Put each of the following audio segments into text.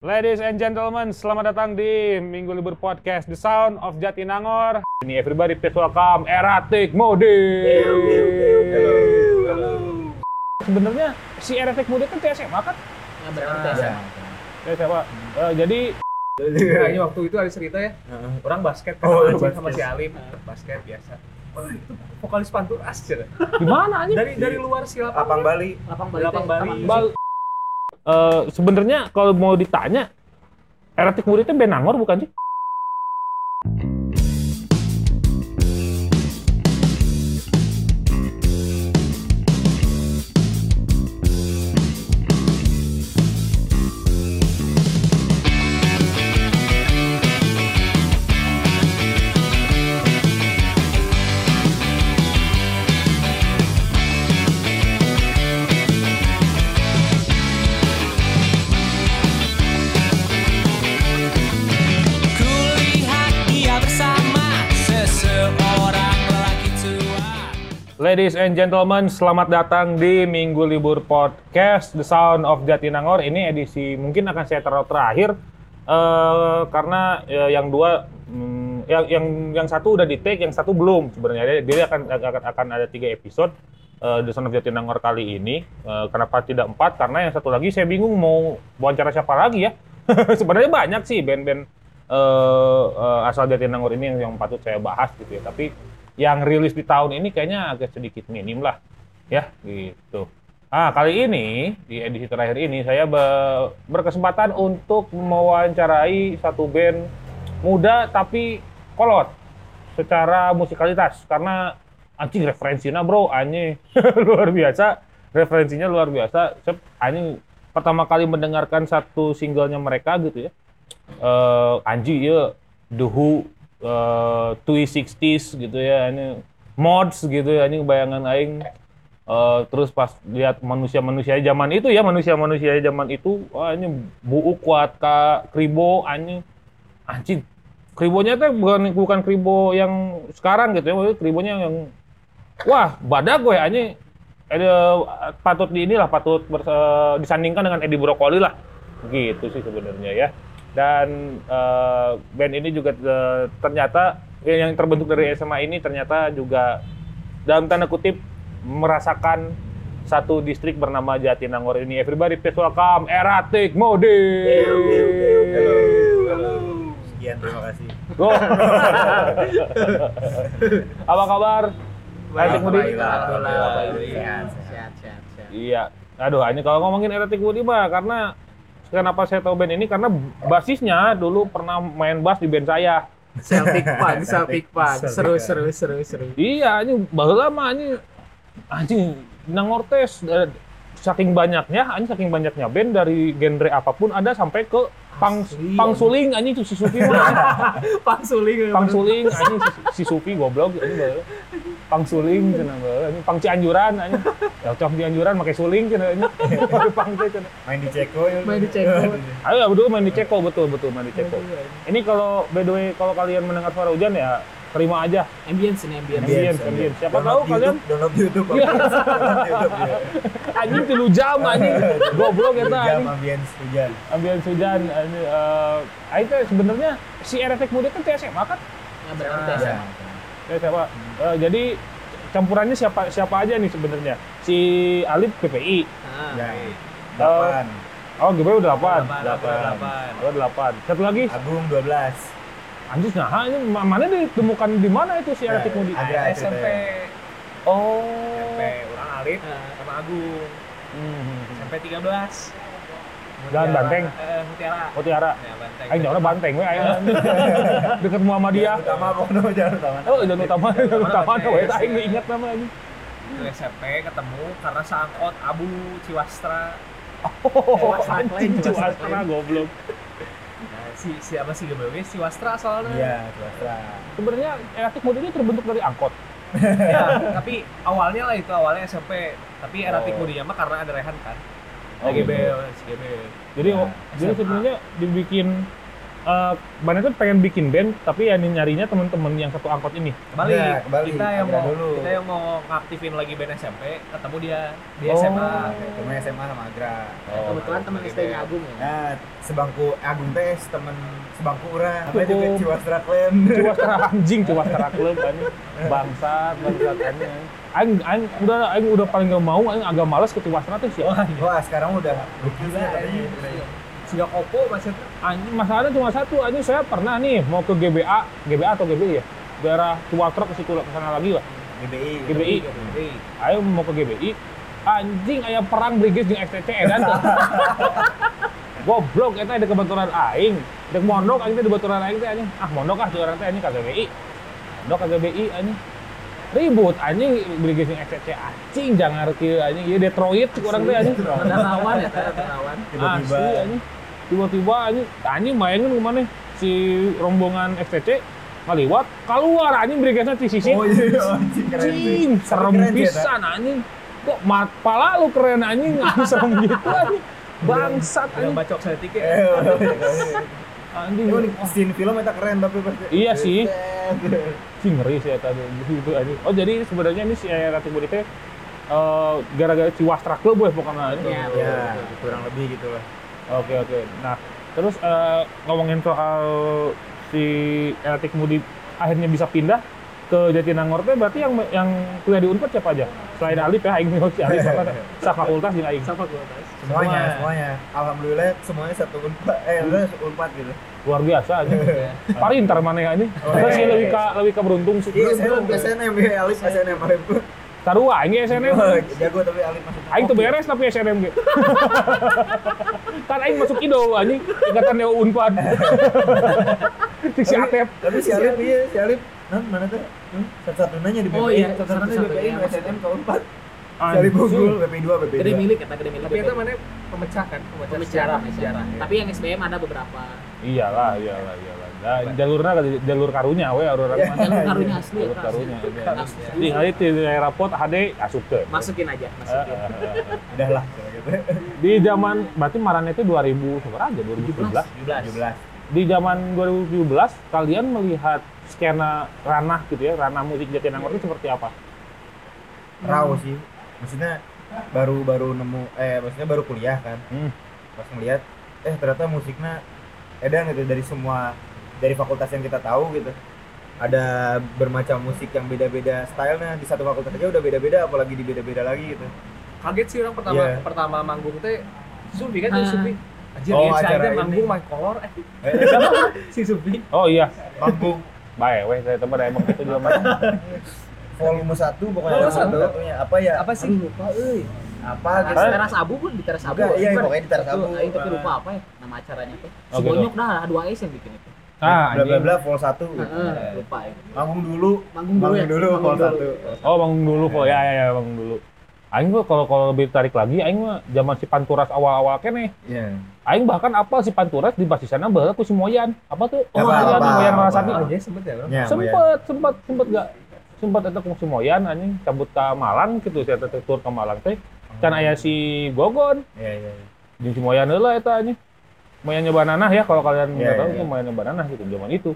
Ladies and gentlemen, selamat datang di Minggu Libur Podcast The Sound of Jatinangor. Ini everybody please welcome Eratik Mode. Sebenarnya si Eratik Mode kan TSMA kan? Ya benar tes. TSMA. Eh, jadi Nah, ini waktu itu ada cerita ya, orang basket kan Oh, sama Acing basket. sama si Alim, basket biasa. Wah, itu vokalis Panturas cerita. di mana anjing? Dari dari luar si lapang. Lapang Bali. Lapang Bali. Lapang Bali. Eh, sebenarnya kalau mau ditanya Eratik itu Benangor bukan sih? Ladies and gentlemen, selamat datang di Minggu Libur Podcast The Sound of Jatinangor. Ini edisi mungkin akan saya taruh terakhir eh, karena eh, yang dua, hmm, yang yang yang satu udah di take, yang satu belum sebenarnya. Jadi akan akan, akan ada tiga episode eh, The Sound of Jatinangor kali ini. Eh, kenapa tidak empat? Karena yang satu lagi saya bingung mau wawancara siapa lagi ya. sebenarnya banyak sih band-band eh, eh, asal Jatinangor ini yang, yang patut saya bahas gitu ya. Tapi yang rilis di tahun ini kayaknya agak sedikit minim lah ya gitu. Ah kali ini di edisi terakhir ini saya be- berkesempatan untuk mewawancarai satu band muda tapi kolot secara musikalitas. Karena anjing referensinya bro anjing. Luar biasa. Referensinya luar biasa. Anjing pertama kali mendengarkan satu singlenya mereka gitu ya. Eh anjing ya The Who eh 260s gitu ya ini mods gitu ya ini bayangan aing. Eh, terus pas lihat manusia-manusia zaman itu ya manusia-manusia zaman itu wah ini buuk kuat kak kribo anjing. Anjing kribonya tuh bukan bukan kribo yang sekarang gitu ya maksudnya kribonya yang wah badak gue anjing. Ada patut di inilah patut bers- eh, disandingkan dengan Edi Brokoli lah. Gitu sih sebenarnya ya dan eh, band ini juga eh, ternyata ya, yang terbentuk dari SMA ini ternyata juga dalam tanda kutip merasakan satu distrik bernama Jatinangor ini everybody please welcome Eratik Mode Sekian terima kasih. Go. apa kabar Eratik Mode Alhamdulillah. Sehat, Sehat, sehat, sehat. Iya. Aduh, ini kalau ngomongin Eratik Budi mah karena kenapa saya tahu band ini karena basisnya dulu pernah main bass di band saya. Celtic Punk, Celtic Punk. Seru, seru, seru, seru. Iya, ini baheula mah ini anjing Nangortes eh, saking banyaknya, anjing saking banyaknya band dari genre apa pun ada sampai ke pang Asli, pangsuling anjing si Sufi mah. Pang suling. pangsuling anjing si, si Sufi goblok anjing baheula. Pangsuling cenah baheula anjing pang Cianjuran anjing. Ya cok Cianjuran pakai suling cenah anjing. Pang teh cenah. Main di Ceko ya. Main di Ceko. Ayo betul main di Ceko betul betul main di Ceko. Ini kalau by the way kalau kalian mendengar suara hujan ya terima aja. Ambience ini, ambience. Ambience, ambience. Siapa tahu kalian download YouTube. Iya. Download YouTube. ya. anjing tilu jam anjing goblok eta Jam anjing. ambience hujan. Ambience hujan ini eh aing teh sebenarnya si Eretek Muda kan TSMA kan? Ya benar tes. Ya. TSMA. Eh, jadi campurannya siapa siapa aja nih sebenarnya? Si Alif PPI. Nah, Ya. Delapan. Oh, gue udah 8. Delapan. Oh, 8. Satu lagi, Agung 12. Anjing nah ini ma- mana ditemukan di mana itu si Eretek Muda? Ada SMP. Oh. SMP orang Nah. sama Agung. Hmm. SMP 13. Dan Banteng? Eh, Mutiara. Oh Tiara. Ya, Banteng. Aing jauhnya banteng we aing. Deket Muhammadiyah. Jalan utama pokoknya jalan utama. Oh, jalan utama, jalan utama we aing ingat nama ini. Itu SMP ketemu karena seangkot Abu Ciwastra. Oh, anjing Ciwastra goblok. Nah, si siapa sih GBW? Ciwastra soalnya. Iya, Suastra. Sebenarnya Eratik Muda ini terbentuk dari angkot. ya, tapi awalnya lah itu awalnya SMP. Tapi era Oh. Tikmudinya mah karena ada Rehan kan. Oh, Oh, GB, gitu. si GB. Jadi Ya, jadi sebenarnya dibikin eh mana tuh pengen bikin band tapi ya nyarinya teman-teman yang satu angkot ini. Balik, Iya, kembali. kita yang mau dulu. kita yang mau ngaktifin lagi band SMP, ketemu dia di Oh. SMA. Cuma SMA sama Agra. Oh. Kebetulan teman SD-nya Agung ya. Nah, sebangku Agung tes temen sebangku orang. Apa juga. Ciwastra Clan. Ciwastra anjing, Ciwastra klub anjing. Bangsat, bangsat anjing. Aing aing udah aing udah paling gak mau, aing agak males ke Ciwastra tuh sih. Wah, sekarang udah gokil sih katanya. Sudah kopo maksudnya. Anjing masalahnya cuma satu, anjing saya pernah nih mau ke GBA, GBA atau GBI ya? Daerah Ciwastra ke situ ke sana lagi lah. GBI. GBI. Jadi, Ayo mau ke GBI. Anjing aya perang Brigis jeung STC edan tuh. Goblok eta ada kebetulan aing. Dek mondok aing teh di baturan aing teh anjing. Ah mondok ah tuh orang teh anjing ka GBI. Mondok ka GBI anjing. Ribut anjing Brigis jeung STC anjing jangan kieu anjing ieu Detroit orang teh anjing. Terawan ya, terawan. Tiba-tiba. Anjing. Tiba-tiba anjing anjing bayangin ke mana si rombongan STC ngaliwat keluar anjing Brigesnya di sisi. Oh iya, anjing keren sih. Anjing, serem Keren sih, Eta. pisan anjing. Kok mat pala lu keren anjing, serem gitu anjing. Bangsat yang anjing. bacok setik Eh, ya. Anjing. Scene film itu keren tapi pasti. Iya sih. Sih ngeri sih eta gitu anjing. Oh jadi sebenarnya ini si Ratu Budi teh eh, gara-gara Ciwastra Club ya pokoknya anjing. Iya, Ya, kurang lebih gitu lah. Oke oke. Nah terus eh, ngomongin soal si Etik Mudi akhirnya bisa pindah ke Jatinangor teh berarti yang yang kuliah di Unpad siapa aja? Selain Alif ya, Aing si Alif apa sa fakultas jeung Aing. Siapa gua guys? Semuanya, Semua. semuanya. Alhamdulillah semuanya satu unpad. Eh, udah unpad gitu. Luar biasa aja. Parintar mana ya ini? Terus sih lebih ka lebih ka beruntung sih. Iya, saya kan SNM ya, Alif SNM Alif aing ge SNM. Jago tapi Alif masuk. Aing tuh beres tapi SNM ge. kan aing masuk IDO anjing, ikatan Dewa Unpad. Si Atep. Tapi si Alif iya, si Alif non mana tuh? Hmm? Satu-satunya di BPI, Oh, iya, satu-satunya. BPI, SNM ke unpad. Si Alif unggul, BPI 2, BPI 2. Gede milik kata gede milik. Tapi itu mana pemecah kan, pemecah Pemecah, sejarah, sejarah. ya. Tapi yang SBM ada beberapa. Iyalah, iyalah, iyalah. Nah, jalurnya jalur karunya we orang Iya. mah. Jalur karunya asli Jalur karunya. Asli. Di hari di daerah pot HD asup ke. Masukin aja, Eh, masukin. Udah lah, gitu. Di zaman berarti Maran itu 2000 seberapa aja 2017. 17. Di zaman 2017 kalian melihat skena ranah gitu ya, ranah musik Jatinangor itu seperti apa? Raw sih. Maksudnya baru baru nemu eh maksudnya baru kuliah kan. Hmm. Pas ngeliat eh ternyata musiknya edan gitu dari semua dari fakultas yang kita tahu gitu. Ada bermacam musik yang beda-beda stylenya di satu fakultas aja udah beda-beda apalagi di beda-beda lagi gitu. Kaget sih orang pertama Iya. pertama manggung teh Sufi kan Ah. si Sufi. Anjir, Oh, oh, si acara manggung main kolor eh. Eh, si Sufi. Oh iya, manggung baik weh saya teman emang itu juga mah. volume 1 pokoknya Volume satu? satunya apa ya? Apa sih? lupa euy. Apa Teras, gitu. teras abu pun di teras abu. Enggak, iya, pokoknya di teras abu. Aing tapi lupa apa ya nama acaranya tuh. Oh, Si gitu. Bonyok dah, ada dua S yang bikin itu. Ah, bla bla bla vol 1 Heeh, lupa ya. manggung dulu Manggung dulu ya. dulu Manggung vol. 1 Oh, bangun dulu kok. Ya ya ya, bangun dulu. Aing mah kalau kalau lebih tarik lagi, aing mah zaman si Panturas awal-awal kene. iya Aing bahkan apa si Panturas di basisana baheula ku si Moyan. Apa tuh? Apa, Oh, Moyan, apa, Moyan apa, Rasati. apa. Aja sempet ya, Bro. Ya, Sempet, sempet, sempet gak? Sempet itu ku si Moyan anjing cabut ke Malang gitu, saya teh tur ke Malang teh. Can aya si Gogon, iya iya iya. jeung si Moyan heula eta anjing. Moyan nyoba nanah ya kalau kalian Iya, nggak tahu iya, itu iya. Moyan nyoba nanah gitu zaman itu.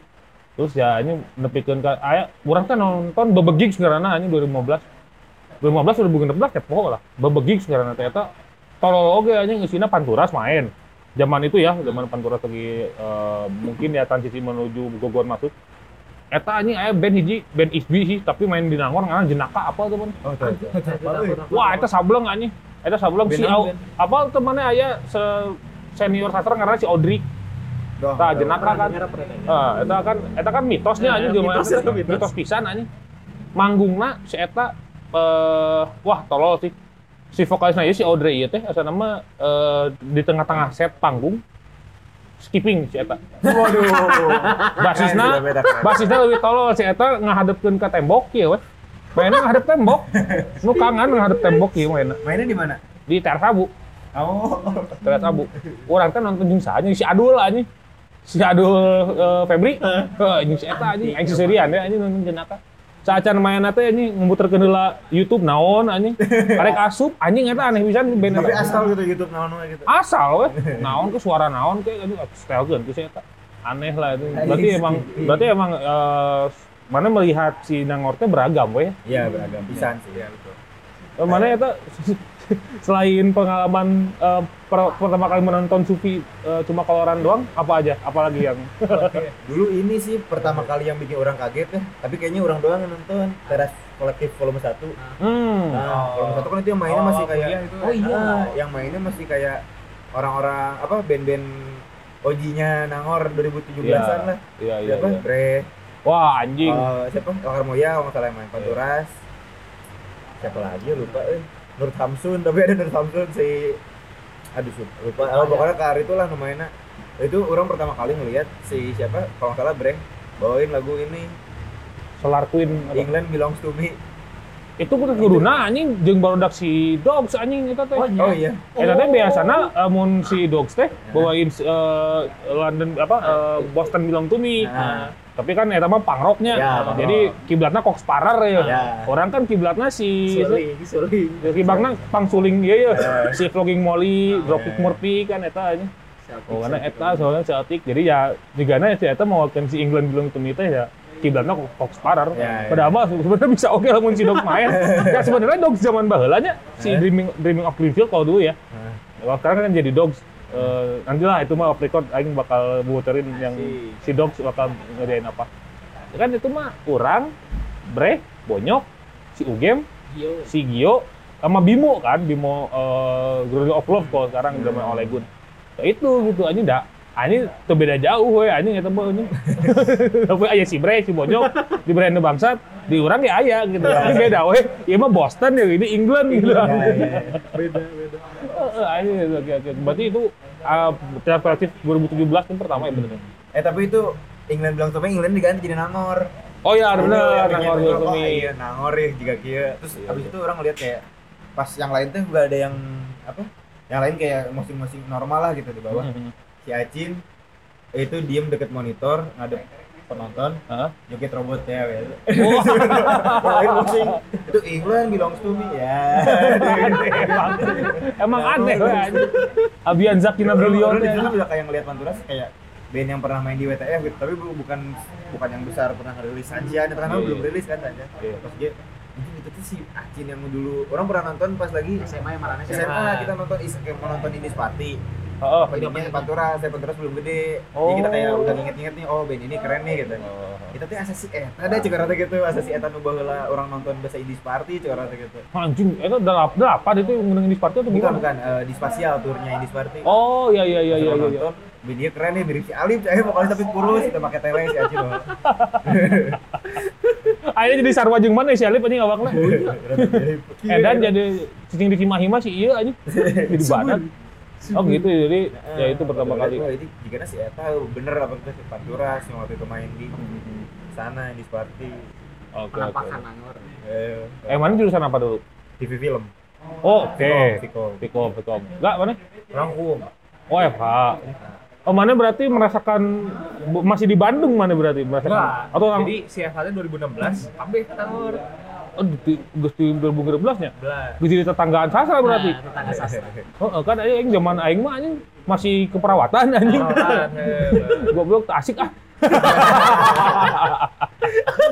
Terus ya ini nepikeun ka aya urang teh nonton bebegig sebenarnya anjing 2015. 2015 udah bukan 16 ya pokok lah. Bebegig sebenarnya teh eta tolol oge anjing isina Panturas main. Zaman itu ya, zaman Panturas lagi eh, mungkin ya transisi menuju Gogon masuk. Eta anjing aya band hiji, band Isbi sih, tapi main di Nangor ngaran Jenaka apa teman. oh. Wah, eta sableng anjing. Eta sableng si. Apa temannya aya se senior sastra ngaran si Audrey. Doh, Tah doh. jenaka kan. Ah, eta kan eta kan mitosnya Eh, anjing mitos eta itu, teh. mitos. mitos pisan anjing. Manggungna si eta eh wah tolol sih. Si vokalisnya ieu si Audrey ieu teh asa nama eh, di tengah-tengah set panggung skipping si eta. waduh Basisna keren. basisna lebih tolol si eta ngahadepkeun ka tembok kieu weh. Mainnya ngadep tembok. Nu kangen ngadep tembok kieu mainnya mainnya di mana di teras abu. Oh Teras abu. Orang kan nonton jeung anjing si Adul anjing. Si Adul eh, Febri. Heuh anjing si eta anjing aing seserian ya anjing nonton jenaka. Saacan main teh anjing ngumuterkeun heula YouTube naon anjing. Karek asup anjing eta aneh pisan band tapi eta. asal gitu YouTube naon we gitu Asal weh. Naon ke suara naon ke anjing style geun ku si eta. aneh lah itu. Berarti emang berarti emang eh, mana melihat si Nangor teh beragam we. Iya beragam pisan sih. Iya betul. Eh, Mana itu selain pengalaman eh, per- pertama kali menonton Sufi eh, cuma koloran doang, apa aja? Apalagi yang Dulu ini sih pertama kali yang bikin orang kaget ya, tapi kayaknya orang doang yang nonton teras kolektif volume 1. hmm. Nah, volume 1 kan itu yang mainnya Oh, masih kayak itu. Oh iya. Ah, yang mainnya masih kayak orang-orang apa band-band OG-nya Nangor 2017-an Iya. lah. Iya iya. Siapa? iya. Bre, Wah, anjing. eh, siapa? Wakar Moya, kalau salah yang main Panturas. Siapa lagi ya, lupa eh. Nur Samsun, tapi ada Nur Samsun si aduh lupa. Oh, pokoknya kar itulah namanya. Itu orang pertama kali ngelihat si siapa? Kalau nggak salah Bre bawain lagu ini Solar Queen apa? England Belongs to Me. Itu kudu kuduna anjing jeung barudak si Dogs anjing eta teh. Oh iya. Eta teh biasana mun si Dogs teh bawain eh, London apa eh, Boston Belong to Me. Nah, Tapi kan eta mah pangroknya. Ya, Jadi kiblatna Cox Sparer ya. Ya. Orang kan kiblatna si Suling, suling. kiblatna pangsuling ieu ya. Si Flogging Molly, Dropkick Murphy kan eta ini. Oh, karena eta soalnya Celtic. Jadi ya jigana si eta mau si England Me teh ya kiblatna Cox Sparer. Ya, ya. Padahal mah sebenarnya bisa oke lamun si Dogs main. ya sebenarnya Dogs zaman baheula nya si Eh. Dreaming Dreaming of Greenfield kalau dulu ya. Nah. Kalau sekarang kan jadi Dogs. Eh, nantilah itu mah off record aing bakal muterin yang si Dogs bakal ngerjain apa. Ya kan itu mah kurang Bre, Bonyok, si Ugem, Gio. si Gio, sama Bimo kan, Bimo uh, Glory of Love kalau sekarang Hmm. zaman Ole Gun. Ya itu gitu, ini dah ini tuh beda jauh we anjing eta mah anjing. Tapi aya si Bre, si Bonyok di brand bangsat, di urang ya aya gitu. Ini beda we. Ieu mah Boston ya ini England gitu. Ya, ya, ya. Heeh, anjing gitu, oke oke. Berarti itu uh, kreatif 2017 kan pertama ya bener. Eh tapi itu England bilang sama England diganti jadi Nangor. Oh iya bener, Iya, Nangor Gultumi. oh, Iya, Nangor ya jika kia. Terus Iya, abis iya. itu orang lihat kayak pas yang lain tuh juga ada yang apa? Yang lain kayak musik-musik normal lah gitu di bawah. Mhm. Si Acin itu diem deket monitor ngadep penonton Heeh. joget robot ya lain musik itu England belongs to me ya emang, aneh. Abian Zakina Brillion. Orang di sana juga kayak ngeliat Panturas kayak band yang pernah main di WTF gitu tapi bu- bukan bukan yang besar pernah rilis Sajian itu kan Iya, belum iya. rilis kan Iya. pas dia mungkin itu tuh si Acin yang dulu orang pernah nonton pas lagi SMA yang marahnya SMA kita nonton is kayak mau nonton ini Party Heeh. openingnya Panturas saya Panturas belum gede jadi Oh. kita kayak udah nginget-nginget nih oh band ini keren nih gitu kita tuh asasi eh ada cek rata gitu asasi eta nu baheula orang nonton bahasa Indis Party cek rata gitu Anjing, itu udah? Udah apa itu menang di Sparta atau bukan gimana? bukan eh, di spasial turnya Indis Party Oh iya iya iya iya iya. nonton media keren nih mirip si Alif saya pokoknya tapi kurus kita pakai tele si Acin loh Akhirnya jadi sarwa jeung mana si Alif anjing awakna. Edan jadi cicing di Hima sih iya anjing. Jadi badan. Oh gitu jadi ya itu pertama kali. Oh, ini jika si Eta bener apa kita si Panturas yang waktu itu main di sana di Sparty. Oke oke. penampakan Nangor. Eh, Eh mana jurusan apa dulu? TV film. Oh oke. Viko. Pikom, Pikom. Enggak mana? Rangkum. Oh FH. Oh mana berarti merasakan masih di Bandung mana berarti merasakan? Enggak. Atau lang- Jadi si Eva 2016 ambil Nangor. oh, di geus di 2013 nya? Di tetanggaan sastra berarti. Nah, tetangga sastra. Oh, kan aing zaman aing mah anjing masih keperawatan anjing. Eh, Goblok tak asik ah.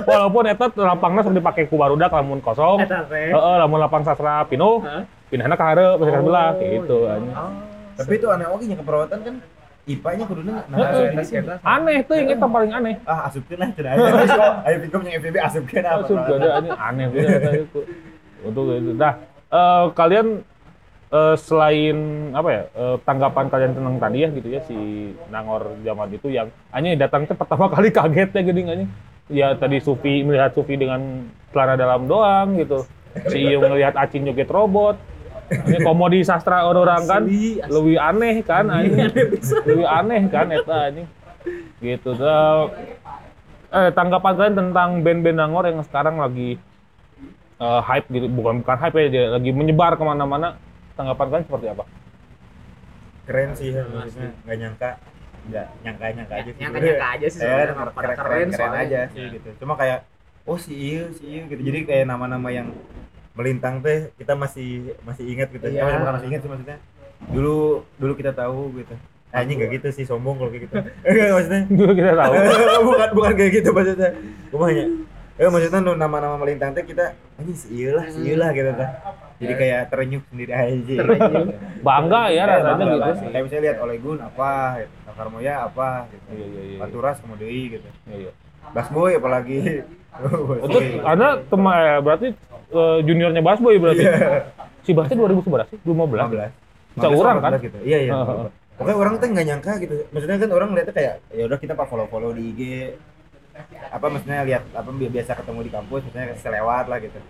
Walaupun eta lapangna sok dipake ku barudak lamun kosong. Eta teh. Heeh, lamun lapang sastra pinuh, Hah? pindahna ka hareup ka sebelah gitu anjing. Tapi itu aneh oke nya keperawatan kan IPA-nya kuduna nah. Aneh tuh yang eta paling aneh. ah asupkeun lah cenah aja. Ayo Viko yang FVB asupkeun apa. Anjing aneh itu. Untuk itu. Dah, eh, kalian eh, selain apa ya eh, tanggapan kalian tentang tadi ya gitu ya si Nangor zaman itu yang hanya datang tuh pertama kali kaget ya gini anjing. Ya tadi Sufi melihat Sufi dengan celana dalam doang gitu. Si Iyo ngelihat Acin joget robot. Ini komodi sastra orang kan lebih aneh kan anjing. lebih aneh kan eta anjing. Gitu. Dah, eh, tanggapan kalian tentang band-band Nangor yang sekarang lagi eh, hype gitu bukan bukan hype ya dia lagi menyebar ke mana-mana tanggapan kalian seperti apa? Keren sih ya, maksudnya nggak nyangka nggak nyangka nyangka aja sih. Nyangka-nyangka aja sih Eh, sebenarnya, keren, pada keren, keren keren, aja sih gitu. Cuma kayak oh si iya si iya gitu. Jadi kayak nama-nama yang melintang teh kita masih masih ingat gitu. Iya. Ya, bukan masih ingat sih maksudnya. Dulu dulu kita tahu gitu. anjing gak gitu sih sombong kalau kayak gitu enggak maksudnya Dulu kita tahu. bukan bukan kayak gitu maksudnya kumanya eh maksudnya nu nama-nama melintang teh kita anjing sih iyalah sih iyalah gitu kan jadi kayak terenyuh sendiri aja Bangga ya rasanya bangga gitu. kayak misalnya lihat Olegun apa gitu. Takar Moya apa gitu Iya iya iya. Paturas kemudian gitu Iya iya. Bas Boy apalagi Itu. Anda teman eh, berarti eh, juniornya Bas Boy berarti. Iya. Si Basnya 2000 berapa sih? 2015. 15 Bisa orang kan? 14 gitu. Iya iya. Heeh. Pokoknya orang tuh nggak nyangka gitu. Maksudnya kan orang ngeliatnya kayak ya udah kita pak follow follow di IG apa maksudnya lihat apa bi- biasa ketemu di kampus maksudnya selewat lah gitu.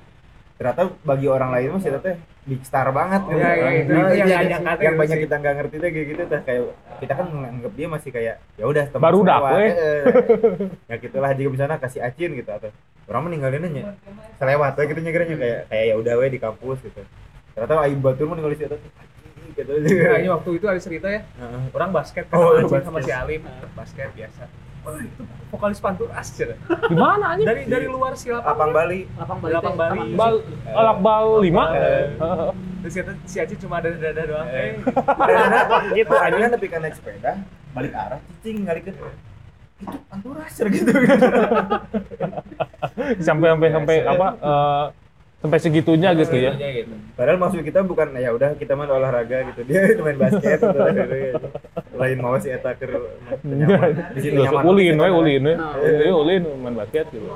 Ternyata bagi orang lain mah kita teh big star banget gitu. Iya, iya, itu- Nah, itu yang iya, yang, nyangka yang banyak kita nggak ngerti tuh kayak gitu tuh kayak kita kan menganggap dia masih kayak ya udah teman selewat. we. Eh, ya gitulah jika misalnya kasih acin gitu atau orang meninggalin aja selewat we gitu nyegirnya kayak kayak ya udah we di kampus gitu. Ternyata Ayu Batur mau ninggalin situ gitu. Nah, ini waktu itu ada cerita ya, orang basket kan Oh, sama Acing sama basket. si Alim, basket biasa. Wah, itu vokalis Panturas cer. Di mana anjing? Dari dari luar si lapang. Apang Bali. Lapang Bali. Lapang Bali. lapang- Bal alak bal 5. Eh. Terus kata si Aci cuma ada dada doang. Eh, gitu aja tapi kan naik sepeda balik arah cicing ngalikin itu anturas gitu sampai sampai sampai apa eh, sampai segitunya gitu ya. Gitu. padahal maksud kita bukan ya udah kita main olahraga gitu dia main basket gitu, gitu. lain mau si eta keur nyaman di situ nyaman Ulin we, ulin we. Iya, ulin main basket gitu.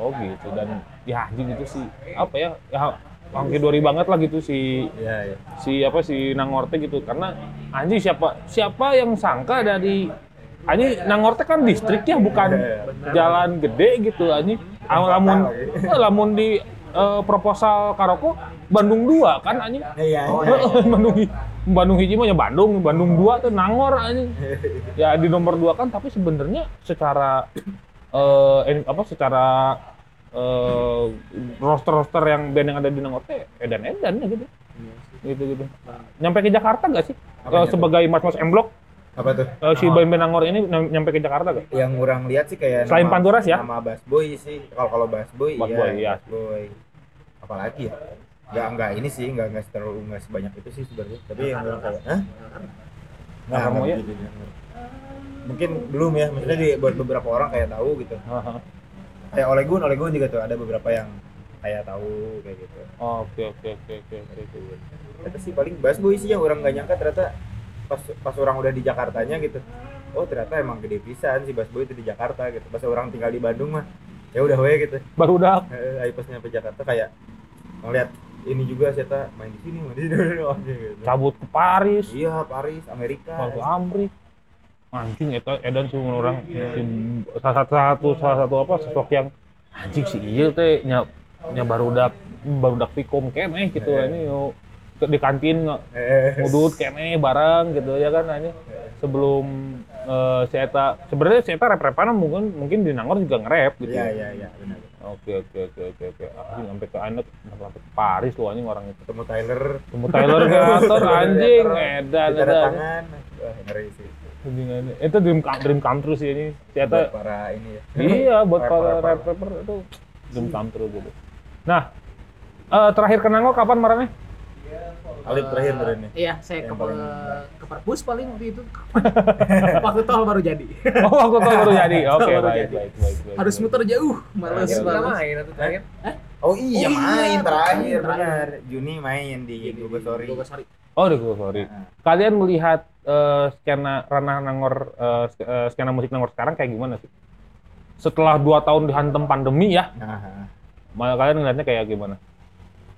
Oh gitu dan ya anjing itu sih apa ya ya Angki Dori banget lah gitu si iya iya si apa si Nangorte gitu karena anjing siapa siapa yang sangka dari anjing Nangorte kan distrik ya bukan jalan gede gitu anjing. Ah, lamun eh, lamun di eh, proposal Karoko Bandung 2 kan anjing? Iya Bandung hi- Bandung hiji mah ya Bandung Bandung 2 tuh Nangor anjing. Ya di nomor 2 kan tapi sebenarnya secara eh ini apa secara eh roster-roster yang band yang ada di Nangor teh edan-edan ya gitu. Gitu gitu. Nyampe ke Jakarta gak sih? Eh, Apanya tuh? sebagai Mas-mas M-Block apa tuh eh, si band-band Nangor ini nyam- nyampe ke Jakarta gak? yang orang lihat sih kayak Selain nama- Panturas ya? nama Bass Boy sih kalau kalau Bass Boy Bass iya Boy, iya. Boy apalagi ya nggak nggak ini sih nggak nggak terlalu nggak sebanyak itu sih sebenarnya tapi yang orang kayak Hah? Nggak, Nakar nggak Moya? begitu, nggak. mungkin belum ya maksudnya di, buat beberapa orang kayak tahu gitu kayak Olegun Olegun juga tuh ada beberapa yang kayak tahu kayak gitu Oh, Oke oke oke oke oke. ternyata sih paling Bass Boy sih yang orang nggak nyangka ternyata pas pas orang udah di Jakartanya gitu oh ternyata emang gede pisan si Bass Boy itu di Jakarta gitu. Pas orang tinggal di Bandung mah ya udah we gitu. Baru udah. Eh, ayo pas nyampe Jakarta kayak ngeliat ini juga saya main di sini main di sini gitu. cabut ke Paris, iya Paris Amerika. Ke Amrik. Anjing itu edan sih orang Si- salah satu salah satu salah satu apa sosok yang anjing sih iya teh nya nya barudak barudak pikom kene gitu Eh. ini yo ke- di kantin nge- eh, ngudut kene bareng gitu ya kan ini sebelum eh, si Eta sebenarnya si Eta rap-rapan mungkin mungkin di Nangor juga nge-rap gitu. iya iya iya benar Oke oke oke oke oke. Anjing sampai ke anak sampai ke Paris tuh anjing orang itu. ketemu Tyler Temu Tyler Creator anjing edan edan. tangan wah ngeri sih Anjing. Itu dream dream come true sih ini. Si buat Eta para ini ya iya buat para rapper itu dream come true gitu. Nah, eh, terakhir ke Nangor kapan marahnya? Alif terakhir berani Iya, saya ke, paling- ke perpus paling waktu itu. waktu tol baru jadi. Oh, aku tahu baru jadi. Oke, Baru baik, baik, baik, baik. Harus muter jauh, males Kita banget. main atau terakhir. oh iya Oh, iya, main terakhir terakhir. benar Juni main di Google Story. Oh, deh, sorry. Kalian melihat eh, skena ranah Nangor, eh, eh, skena musik Nangor sekarang kayak gimana sih? Setelah dua tahun dihantam pandemi ya, nah malah kalian ngeliatnya kayak gimana?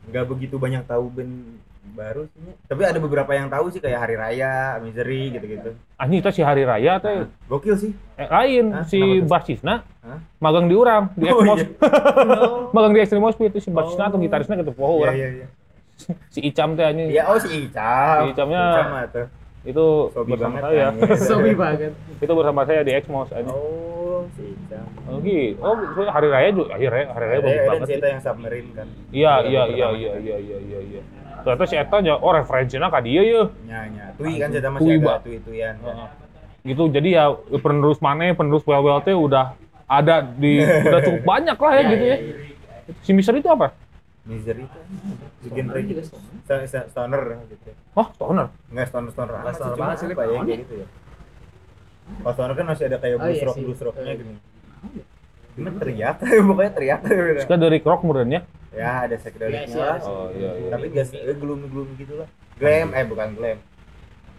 nggak begitu banyak tahu band baru sih tapi ada beberapa yang tahu sih kayak Hari Raya Misery gitu-gitu Anjing itu si Hari Raya teh gokil sih eh, lain Hah? si basisna Hah? magang di urang di Oh, Exmos. iya. magang di Extremos itu si basisna atau gitarisnya gitu poho iya urang. iya iya Si Icam teh anjing. Iya, oh si Icam. Si Icamnya- Icam tuh. Itu Sobi bersama banget saya. ya. Sobi banget. itu bersama saya di Exmos anjing. Oh, si Icam. Oh, gitu. Oh, hari raya juga. Hari raya, hari raya bagus banget. Eta yang submarine kan. Iya, iya, pertama iya, kan. iya, iya, iya, iya, Ternyata si Eta nya, oh referensinya ka dia ya. Nya nya. Tui kan Tui, masih ada Mbak. tui-tuian. kan. Heeh. Gitu, jadi ya penerus mana, penerus well teh udah ada di, udah cukup banyak lah ya Iya, gitu iya, ya. Si Mister itu apa? Misery itu. Si genre juga gitu stoner. Sto- sto- stoner gitu Oh, stoner. nggak stoner stoner Nggak amat sih stoner banget sih, apa ya gitu ya kalau stoner kan masih ada kayak Oh, blues iya rock blues rocknya Iya. gini Cuma teriak, pokoknya teriak gitu. Suka dari rock murni ya? Ada Iya, psychedelicnya sih, lah. ada sih. Oh, iya, iya. Tapi gas eh, gloom gloom gitu lah. Glam, eh bukan glam.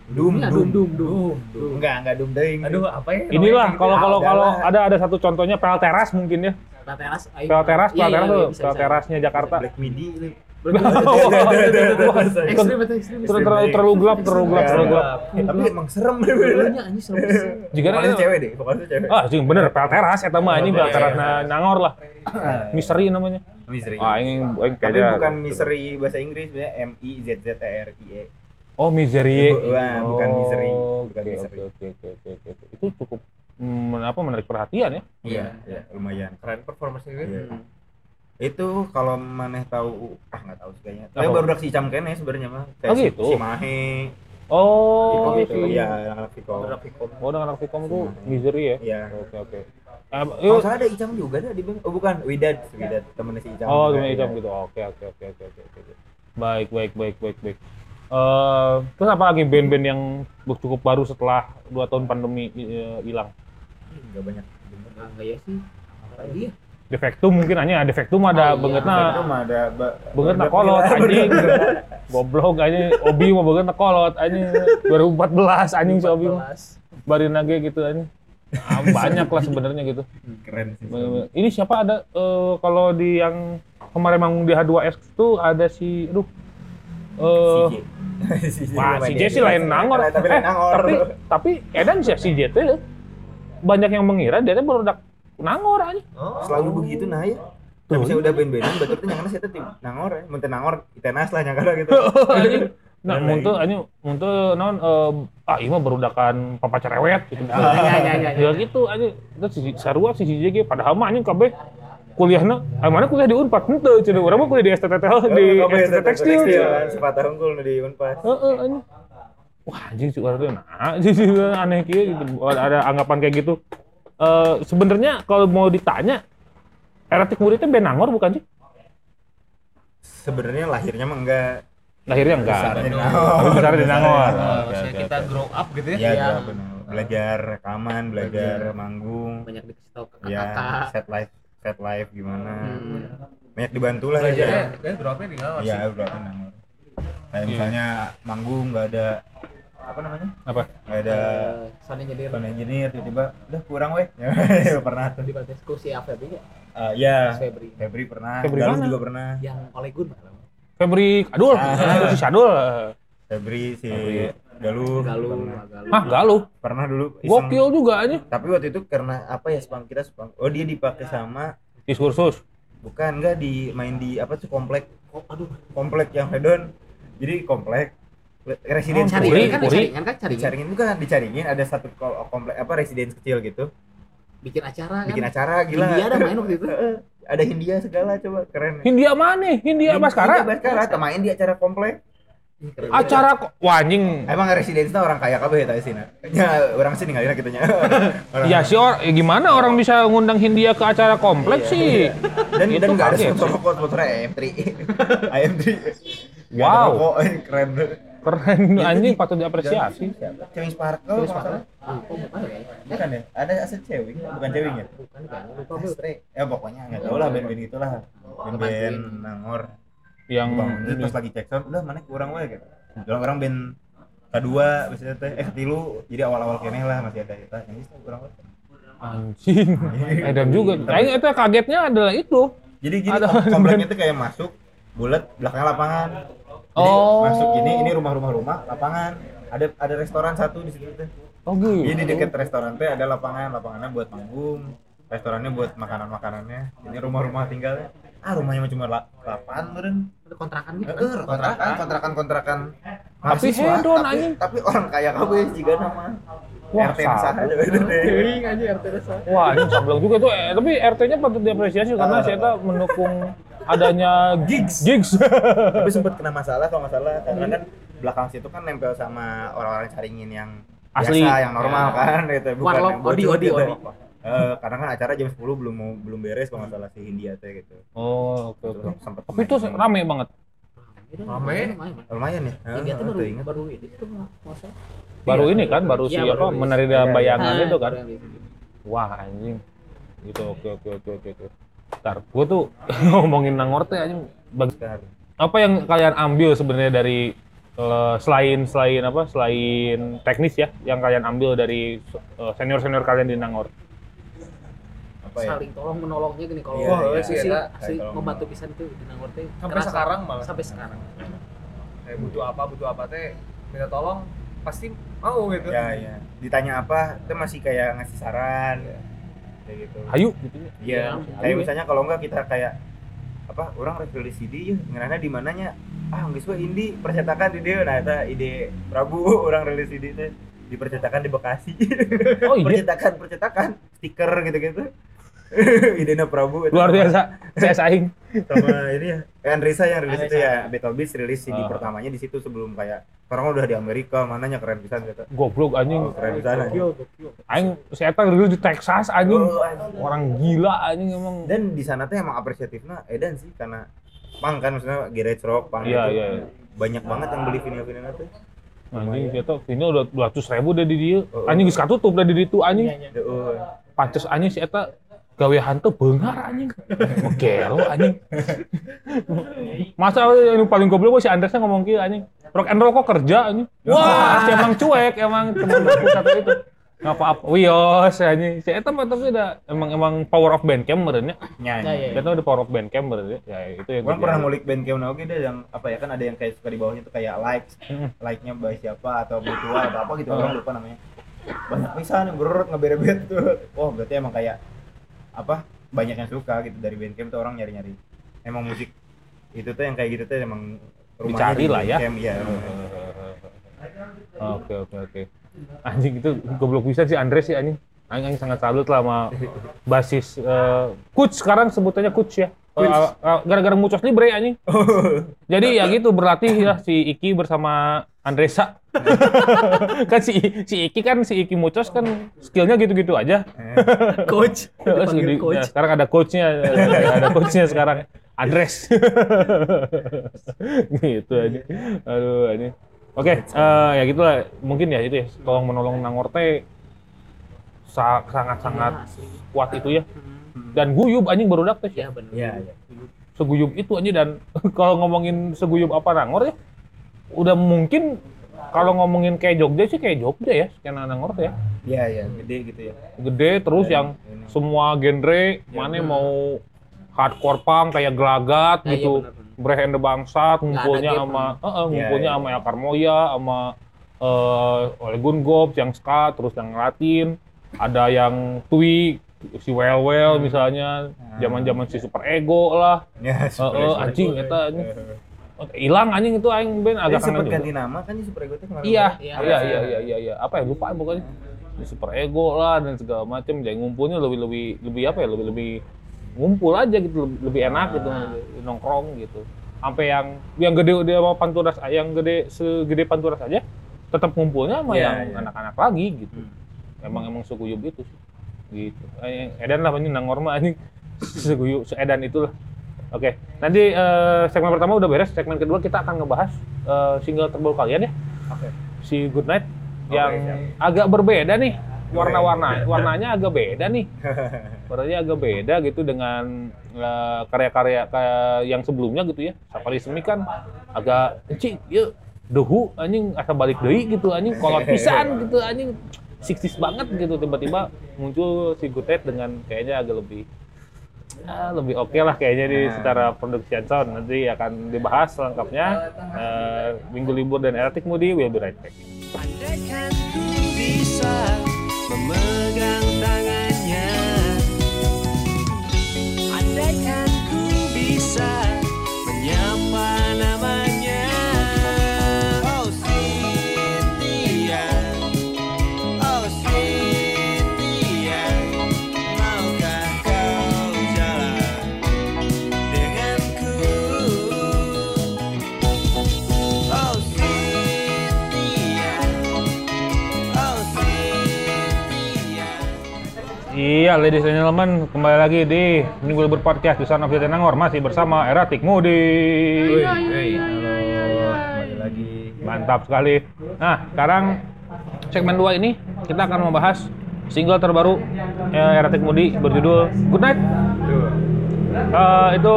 Doom, Iya, doom, doom, doom, doom. Enggak, enggak doom deing. Aduh, apa ya? Inilah namanya kalau gitu? kalau ada kalau ada ada satu contohnya pel teras mungkin ya. Pel teras. Pel teras, Iya, pel iya, teras iya, tuh, pel terasnya Jakarta. Black midi terlalu terlalu gelap, terlalu gelap, terlalu gelap. Tapi emang serem Dulunya anjing serem banget. Jika Pokoknya cewek deh, pokoknya cewek. Ah, sih bener pel teras eta mah ini pel Iya, teras iya. na- nangor lah. Misteri namanya. Misery. Ah, ini Tapi kayaknya- bukan misery bahasa Inggris, sebenarnya M I Z Z E R I E. Oh, misery. Wah, bukan misery, Oh, bukan Oke, misery. oke, oke, oke, oke, oke. Itu cukup mm, apa menarik perhatian ya. Iya, iya, lumayan. Keren performance ini. Iya. Itu kalau maneh tahu ah nggak tahu sih kayaknya. Tapi baru dak si Icam kene sebenarnya mah. Oh, Kayak si- gitu? Si Mahe, Oh, Vicom itu. si- Iya, anak-anak Vicom. Oh, dengan anak Vicom itu misery ya. Iya. Oke, oke. Kalau yuk. salah ada Icam juga dah di. Oh bukan, Widad, Widad temennya si Icam. Oh, juga, temen iya. Icam gitu. Oke, oke, oke, oke, oke, oke. Baik, baik, baik, baik, baik. Eh, terus apa lagi band-band yang cukup baru setelah dua tahun pandemi eh, hilang? Enggak banyak. Nah, enggak ya sih. Apa lagi ya? Defektum mungkin hanya Defektum ada Oh, iya. Mah ada ba- banget ada kolot anjing. Goblok anjing Obi mah banget kolot anjing 2014 anjing si Obi mah. Barin lagi gitu anjing. Ah, banyak lah sebenarnya gitu. Keren sih. Ini siapa ada eh, kalau di yang kemarin manggung di H2S tuh ada si aduh eh Si J. Wah, si sih lain nangor. Tapi lain Eh, nangor. Tapi tapi Edan sih si J teh banyak yang mengira dia dak nangor aja. Selalu begitu nah ya. Tapi saya udah band-bandan, betul tuh nyangka saya tuh nangor ya. Mun teu nangor, itenas lah nyangka gitu. Nah, Dan muntah anjing muntah naon eh, ah ieu mah barudakan papa cerewet gitu. Ya, ya, ya, ya. Gitu anjing. Terus si sarua si si J ge padahal mah anjing kabeh kuliahna ah mana kuliah di Unpad henteu cenah urang mah kuliah di STT di STT Tekstil. sepatah unggul di Unpas. Heeh anjing. Wah anjing si urang teh nah anjing sih aneh kieu gitu. Ada anggapan kayak gitu. Eh sebenarnya kalau mau ditanya Erotik muridnya Benangor bukan sih? Sebenarnya lahirnya mah enggak Lahirnya enggak. besarnya di Tapi Nangor. besarnya di Nangor. Oh, maksudnya kita grow up gitu ya. Iya, Iya. grow up, benar. belajar rekaman, belajar manggung, Banyak dikasih tahu ke ya kakak. set live, set live gimana. Hmm. Banyak dibantu lah ya. kan grow up-nya di Nangor Iya, grow up di Nangor. Kayak misalnya manggung nggak ada apa namanya? Apa? Nggak ada Eh, sound engineer sound engineer tiba-tiba udah kurang weh. Pernah tuh. di Batesku si Afebi ya. Eh, ya, Febri. Febri pernah, Febri Galuh juga pernah. Yang oleh Gun malah. Febri Adul, Ah. si Sadul. Febri si. Galuh, Galuh. Hah, galuh. pernah dulu iseng. Gokil juga aja. Tapi waktu itu karena apa ya spam kita spam. Oh dia dipakai sama Diskursus. bukan enggak di main di apa tuh komplek Oh, aduh. komplek yang hedon. Jadi komplek residen Oh, Cari Puri, kan Puri. caringan kan caringan. dicaringin bukan dicaringin ada satu ko- komplek apa residen kecil gitu Bikin acara kan. bikin acara gila India ada main waktu itu. Heeh, ada Hindia segala coba keren Hindia mana? Hindia Baskara. Hindia Baskara main di acara komplek keren. Acara kok wah anjing. emang residen itu orang kaya kabeh eta sih ya orang sih ninggalin kita nya Orang- Ya sih or, ya gimana orang bisa ngundang Hindia ke acara kompleks sih? dan Itu dan nggak ada sponsor sih. rokok sponsor AM3 AM3 Nggak ada Wow. rokok, eh, keren Keren anjing patut diapresiasi. Cewing Sparkle nggak salah. Ah, bukan ya? bukan ya ada aset cewing bukan cewing ya Bukan kan. Lupa Bu. Astre ya pokoknya nggak tahu lah band-band itulah band-band nangor Yang terus pas lagi cek sound udah mana kurang wae gitu kalau orang band kedua biasanya teh eh ketilu jadi awal-awal keneh lah masih ada kita yang bisa kurang wae anjing. Edan juga. Kayaknya itu kagetnya adalah itu. jadi gini Ada kompleknya tuh kayak masuk bulat belakangnya lapangan jadi Oh. masuk ini ini rumah-rumah rumah lapangan ada ada restoran satu di situ teh Oh gitu. jadi di dekat restoran teh ada lapangan lapangannya buat manggung restorannya buat makanan makanannya ini rumah-rumah tinggalnya ah rumahnya mah cuma la- lapan meren Ada kontrakan gitu kan. Kontrakan kontrakan kontrakan Tapi mahasiswa, hedon, tapi, anjing. tapi orang kaya kabeh juga nama Wah, RT besar aja aja RT desa. Wah, ini sableng juga tuh. Eh, tapi RT-nya patut diapresiasi karena saya mendukung adanya gigs. Gigs. tapi sempat kena masalah kalau nggak salah karena kan belakang situ kan nempel sama orang-orang caringin yang Asli. biasa yang normal kan gitu bukan Warlock, yang bocor Odi, Odi, gitu. Odi. Eh, karena kan acara jam 10 belum mau belum beres kalau nggak salah si Hindia teh gitu Oh, oke oke. Terus sempet Tapi itu rame banget. Rame. lumayan, ya Ya, dia tuh Heeh, baru baru ini tuh masa. Baru ini kan, baru si Iya, apa Iya, dalam iya. bayangan itu kan. Wah anjing. Gitu oke oke oke oke. Ntar gua tuh ngomongin Nangor teh anjing. Bag- Bentar. apa yang kalian ambil sebenarnya dari eh, selain selain apa selain teknis ya yang kalian ambil dari senior senior kalian di Nangor apa ya? Saling tolong menolongnya gini kalau Iya, wah, iya, si, iya, si, iya. si membantu pisan tuh di Nangor teh Sampai kerasa. sekarang malah. sampai sekarang. Kayak butuh apa butuh apa teh minta tolong pasti mau gitu. Ya ya. Ditanya apa itu masih kayak ngasih saran kayak gitu. Ayo gitu ya iya. Iya, kayak ya. misalnya kalau enggak kita kayak apa orang review CD ya ngerana di mananya ah nggak suka indie percetakan di dia. Nah itu ide Prabu orang rilis CD itu di percetakan di Bekasi. Oh iya? Percetakan percetakan stiker gitu gitu idenya Prabu itu luar biasa. Saya saing. Sama ini ya. Andresa yang rilis itu ya. Battle Beast rilis CD Ah. pertamanya di situ sebelum kayak orang udah di Amerika mananya keren pisan gitu. Goblok anjing. Oh, keren pisan anjing. aing saya tahu dulu di Texas anjing? Oh, anjing. orang gila anjing emang. Dan di sana tuh emang apresiatifnya edan sih karena pang kan maksudnya garage rock pang Iya, gitu. iya, iya. banyak banget yang beli vinyl-vinyl itu. Anjing kita ini udah 200 ribu udah di dia. Oh, anjing geus katutup udah di ditu anjing. Iya, iya. pantes anjing si eta gawe hantu beungar anjing gelo anjing masa yang paling goblok si Andresnya ngomong kieu anjing rock and roll kok kerja anjing wah si emang cuek emang temen aku satu itu nggak apa-apa wios anjing si eta mah tapi udah emang emang power of bandcamp meureun ya Ya, ya, ya. kita udah power of bandcamp meureun ya ya itu yang Gua terjadi. pernah ngulik band kayak oke deh yang apa ya kan ada yang kayak suka di bawahnya tuh kayak likes, like-nya by siapa atau mutual atau apa gitu Oh. orang lupa namanya. Banyak pisan yang berurut ngeberebet tuh. Oh, berarti emang kayak apa? Banyak yang suka gitu dari Bandcamp tuh orang nyari-nyari. Emang musik itu tuh yang kayak gitu tuh emang rumahnya Dicari di lah ya. Iya. Oke oke oke. Anjing itu goblok bisa sih Andres sih anjing. Anjing, anjing sangat salut lah sama basis coach sekarang sebutannya coach ya. Eh, eh, Gara-gara mucos libre anjing. Jadi ya gitu berlatih ya si Iki bersama Andresa. kan si si Iki kan si Iki mucos kan skillnya gitu-gitu aja. coach Terus dipanggil di- coach nah, sekarang ada coachnya, ada coachnya sekarang. Andres. gitu aja. Aduh ini. Oke, eh, ya gitulah. Mungkin ya itu ya. Tolong menolong Nangor teh sa- sangat-sangat Iya, kuat itu ya. Dan guyub anjing barudak teh. ya benar Iya, iya. Seguyub itu anjing dan kalau ngomongin seguyub apa Nangor ya. Udah mungkin kalau ngomongin kayak Jogja sih kayak Jogja ya, skena Nangor ya. Iya, iya, gede gitu ya. Gede terus Dan yang ini. semua genre mana mau hardcore punk kayak gelagat Ya, iya, gitu benar. Breh and the Bangsat ngumpulnya sama eh, eh, Iya, ngumpulnya iya. sama Elkar Moya sama eh oleh Gungop yang ska terus yang Latin ada yang Twi si Well Well misalnya zaman-zaman si Super Ego lah Ya, Eh, Super eh, Ego. anjing eta anjing Oh, hilang anjing itu aing ben agak sempat ganti nama kan di Super Ego tuh kemarin. Iya, Iya. iya, iya, iya, iya. Apa ya lupa pokoknya. Si Super Ego lah dan segala macam. Jadi ngumpulnya lebih lebih lebih apa ya? Lebih lebih ngumpul aja gitu, lebih, lebih enak gitu nongkrong gitu. Sampai yang yang gede dia mau panturas yang gede segede panturas aja tetap ngumpulnya sama Iya, yang iya. anak-anak lagi gitu. Emang emang seguyub itu sih. Gitu. Eh, Edan lah ini nangor mah anjing seguyub seedan itulah. Oke, nanti eh, segmen pertama udah beres. Segmen kedua kita akan ngebahas eh, single terbaru kalian ya. Oke. Si Good Night Oke, yang siap. agak berbeda nih. Oke. Warna-warna, warnanya agak beda nih. Warnanya agak beda gitu dengan eh, karya-karya kayak yang sebelumnya gitu ya. Safari Semi kan agak cik, yuk dehu anjing asa balik deui gitu anjing kolot pisan gitu anjing 60s banget gitu tiba-tiba muncul si Good Night dengan kayaknya agak lebih Ah, lebih oke lah kayaknya di Nah. secara production sound nanti akan dibahas lengkapnya Eh, minggu libur dan erotik mudi will be right back. Andaikan ku bisa memegang tangannya Andaikan ku bisa Iya, ladies and gentlemen, kembali lagi di Minggu Libur Podcast di Son of Jatinangor masih bersama Eratik Mudi. Hei, halo. Mantap sekali. Nah, sekarang segmen 2 ini kita akan membahas single terbaru eh, Eratik Mudi berjudul Good Night. Eh, itu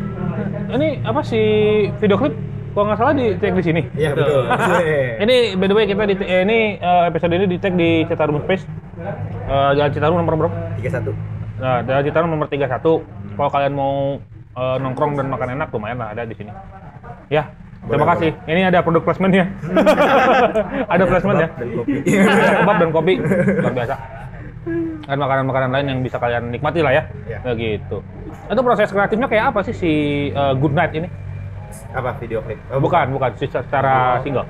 ini apa sih video klip? Kalau nggak salah di tag di sini. Iya betul. Ini by the way kita di eh, ini eh, episode ini di tag di Citarum Space. Eh, Jalan Citarum nomor berapa? Tiga satu. Nah, Jalan Citarum nomor 31. Kalau kalian mau eh, nongkrong dan makan enak lumayan lah ada di sini. Ya, terima Boleh, kasih. Ini ada produk placement ya. ada placement ya. Dan kopi. Kebab dan kopi. Luar biasa. Dan makanan-makanan lain yang bisa kalian nikmati lah ya. Nah, gitu. Itu proses kreatifnya kayak apa sih si eh, Good Night ini? Apa video klip? Oh, bukan, bukan. Si- Secara single.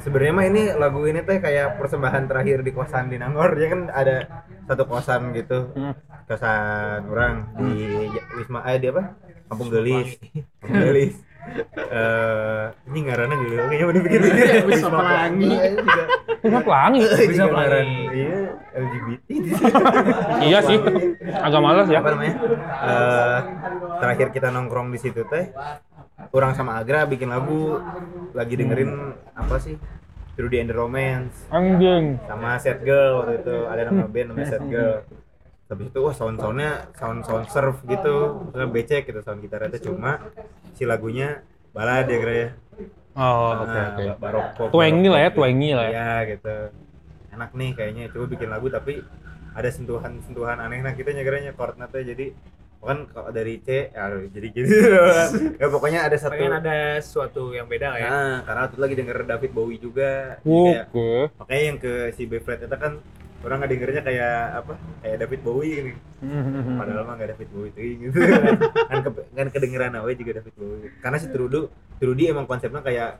Sebenarnya mah ini lagu ini teh kayak persembahan terakhir di kosan di Nangor. Ya kan ada satu kosan gitu. Hmm. Kosan orang di Wisma eh di apa? Kampung Gelis. Kampung Gelis. Eh, ini ngarannya dulu kayaknya udah pikir Wisma Pelangi. Bisa pelangi. Bisa Iya, LGBT. iya sih. Agak males ya. apa namanya Eh, terakhir kita nongkrong di situ teh orang sama Agra bikin lagu lagi dengerin apa sih Through the End Romance Anjing. sama Set Girl waktu itu ada nama band namanya Set Girl habis itu wah sound soundnya sound sound surf gitu. Terus becek gitu sound gitarnya teh cuma si lagunya balad ya kira ya. Oh, oke Nah, oke. ba- baroko Twangy lah ya, twangy lah ya. ya gitu. Enak nih kayaknya coba bikin lagu tapi ada sentuhan-sentuhan aneh nah kita nyegeranya chordnya teh jadi kan kalau dari C ya jadi gitu. Ya pokoknya ada satu pengen ada sesuatu yang beda lah ya. Nah, karena waktu itu lagi denger David Bowie juga. Kayak- Oke. makanya yang ke si B flat itu kan orang nggak dengernya kayak apa? Kayak David Bowie gini padahal mah nggak David Bowie tuh gitu. Kan ke, kan kedengeran awe juga David Bowie. Karena si Trudy Trudy emang konsepnya kayak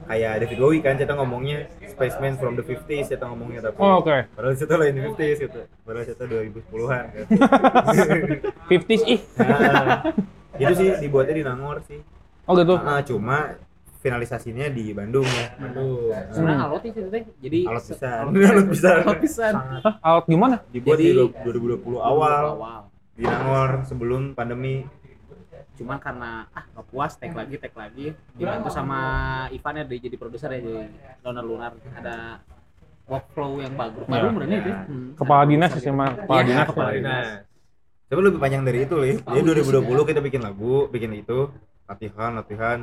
kayak David Bowie kan kita ngomongnya? Spaceman from the 50s kita ngomongnya tapi Oh, oke. padahal itu lain 50s gitu. Padahal itu 2010-an kan. 50s ih. nah, itu sih dibuatnya di Nangor sih. Oh gitu. Ah, cuma finalisasinya di Bandung ya Bandung Sebenarnya alot itu teh. Jadi alat se- pisan alat pisan Alot pisan. Hah, alat gimana? dibuat Jadi- di 2020 awal di Nangor sebelum pandemi Cuman karena ah nggak puas tag lagi tag lagi dibantu sama Ivan ya dia jadi produser ya jadi Lunar Lunar ada workflow yang bagus baru Ya. benernya itu. Hmm. Kepala dinas sih sama kepala Iya, dinas. kepala dinas. tapi lebih panjang dari itu lih jadi iya sih. 2020 kita bikin lagu bikin itu latihan latihan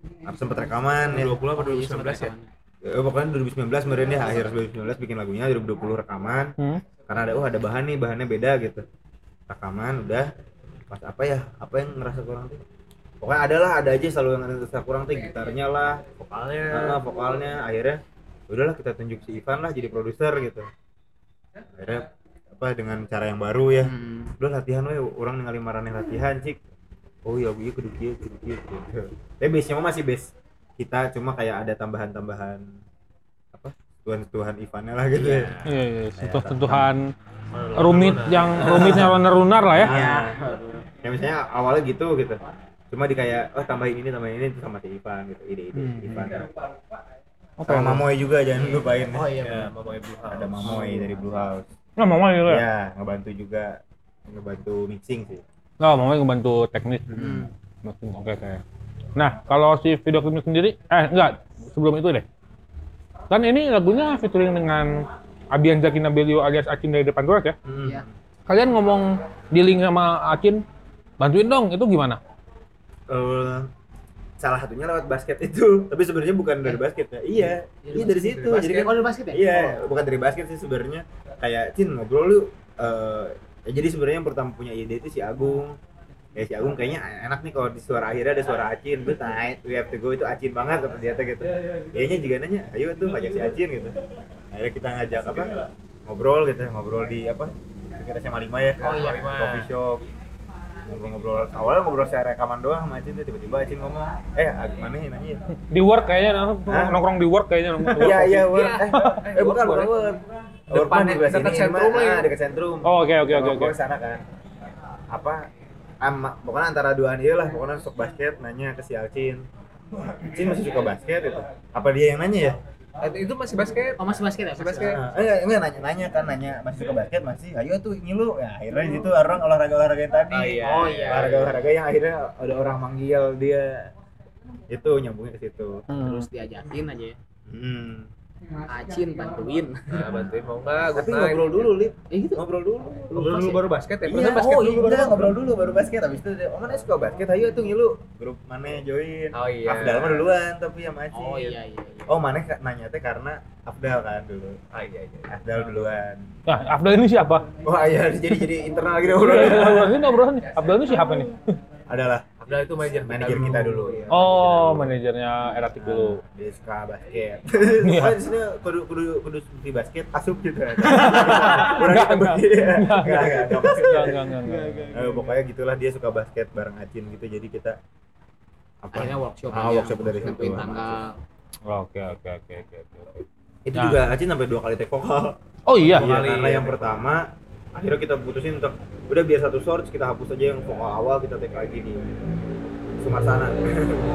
harus sempet rekaman ya. 20 apa Iya, 2019 ya? Eh, pokoknya 2019 kemarin ya akhir 2019 bikin lagunya 2020 rekaman. Hmm. karena ada oh ada bahan nih bahannya beda gitu. Rekaman udah. Pas apa ya? Apa yang ngerasa kurang tuh? Pokoknya ada lah ada aja selalu yang ngerasa kurang tuh. Gitarnya lah. Vokalnya. Nah, vokalnya. Akhirnya udahlah kita tunjuk si Ivan lah jadi produser gitu. Akhirnya apa dengan cara yang baru ya. Hmm. udah latihan we orang ningali marane latihan cik oh iya iya kudu kieu kudu kieu gitu. tapi base nya mah masih base. Kita cuma kayak ada tambahan-tambahan apa tuhan-tuhan Ivannya lah gitu ya. Iya, iya, sentuh-sentuhan rumit yang rumitnya lunar-lunar lah ya. Iya. ya misalnya awalnya gitu gitu. Cuma di kayak oh tambahin ini tambahin ini itu sama si Ivan gitu. Ide-ide Hmm. Ivan. Oke. sama Mamoy juga jangan lupain. Oh iya Ya, benar Mama Ibu ada Mamoy dari Blue House. Nah, mama gitu ya. ya ngebantu juga. Ngebantu mixing sih Oh, mama ngebantu teknis. Hmm. Oke, oke. Nah, kalau si video klipnya sendiri, eh enggak, sebelum itu deh. Kan ini lagunya featuring dengan Abian Zaki Nabilio alias Acin dari depan Goret ya. Iya. Kalian ngomong dealing sama Acin, bantuin dong, itu gimana? Eh, salah satunya lewat basket itu tapi sebenarnya bukan dari basket ya iya iya dari situ jadi kan Oh, dari basket ya? iya bukan dari basket sih sebenarnya kayak Cin ngobrol lu eh ya jadi sebenarnya yang pertama punya ide itu si Agung ya si Agung kayaknya enak nih kalau di suara akhirnya ada suara Acin good night we have to go itu Acin banget kata dia gitu kayaknya juga nanya ayo tuh ajak si Acin gitu akhirnya kita ngajak apa ngobrol gitu ngobrol di apa kita sama lima ya Oh iya, coffee shop ngobrol-ngobrol awalnya ngobrol secara rekaman doang sama Acin tuh tiba-tiba Acin ngomong eh gimana ya nanya ya Di work kayaknya, nong- Hah? nongkrong di work kayaknya. nongkrong work Iya coffee. iya word. Eh, eh bukan bukan word. Depan, Depan dekat sentrum lah ya. dekat sentrum. Oh, oke oke oke oke. Sana kan. Apa ama pokoknya antara duaan iya lah pokoknya sok basket nanya ke si Alcin. Alcin masih suka basket itu. Apa dia yang nanya ya? Eh, itu masih basket Oh, masih basket ya? Masih basket. Nah, eh enggak nanya nanya kan nanya masih suka basket masih. Ayo tuh ngilu. Ya akhirnya di situ orang olahraga olahraga yang tadi. Oh iya. Oh, iya. Olahraga olahraga yang akhirnya ada orang manggil dia itu nyambungnya ke situ Hmm. terus diajakin aja ya hmm. Acin bantuin Nah, bantuin mau nggak? tapi Good night. ngobrol dulu lip eh gitu ngobrol dulu Ngobrol dulu baru basket ya? Iya, Perasaan basket oh dulu iya, baru ngobrol dulu baru basket habis itu dia, oh mana suka basket ayo tuh ngilu grup mana join Oh iya. Afdal mah duluan tapi sama Acin oh iya iya, iya. oh mana nanya teh karena Afdal kan dulu Ah iya iya. Afdal duluan Nah, Abdul ini siapa? wah iya jadi jadi internal lagi dulu Ini ngobrol nih. Abdul ini siapa nih? adalah Afdal itu manajer manajer kita dulu ya Oh, manajernya Eratik dulu. Nah, dia suka basket Iya. Di sini kudu kudu kudu di basket asup gitu Enggak, kita enggak. enggak enggak enggak enggak. Enggak, enggak, enggak, enggak. Eh, pokoknya gitulah dia suka basket bareng Acin gitu jadi kita apa akhirnya workshop Ah, workshop dari situ. Tanggal Oke, oke, oke, oke, oke. itu Nah. juga Acin sampai dua kali take vokal Oh iya. Iya, kali, karena iya. yang pertama akhirnya kita putusin untuk udah biar satu source kita hapus aja yang vokal awal kita take lagi di Sumarsana.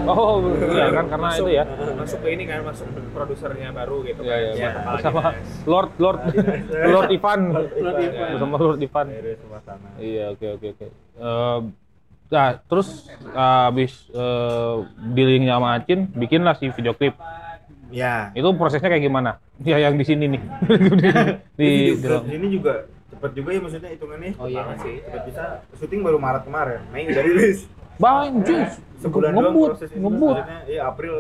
Oh, iya kan karena masuk, itu ya. Masuk ke ini kan, masuk produsernya baru gitu iya, kan. iya. Kepala Bersama dinas. Lord Lord Lord Ivan. Lord Ivan. Bersama Lord Ivan. Iya, oke oke oke. Eh, nah, terus eh, habis eh, dealingnya sama Acin, bikinlah si video klip. Ya. Itu prosesnya kayak gimana? Ya yang di sini nih. di, Di di, clip ini juga cepet juga ya maksudnya hitungannya. Oh iya. Banget sih. Cepet bisa syuting baru Maret kemarin. Mei udah rilis. Banjir. Sebulan doang ngebut, proses itu. ngebut. Maksudnya ya April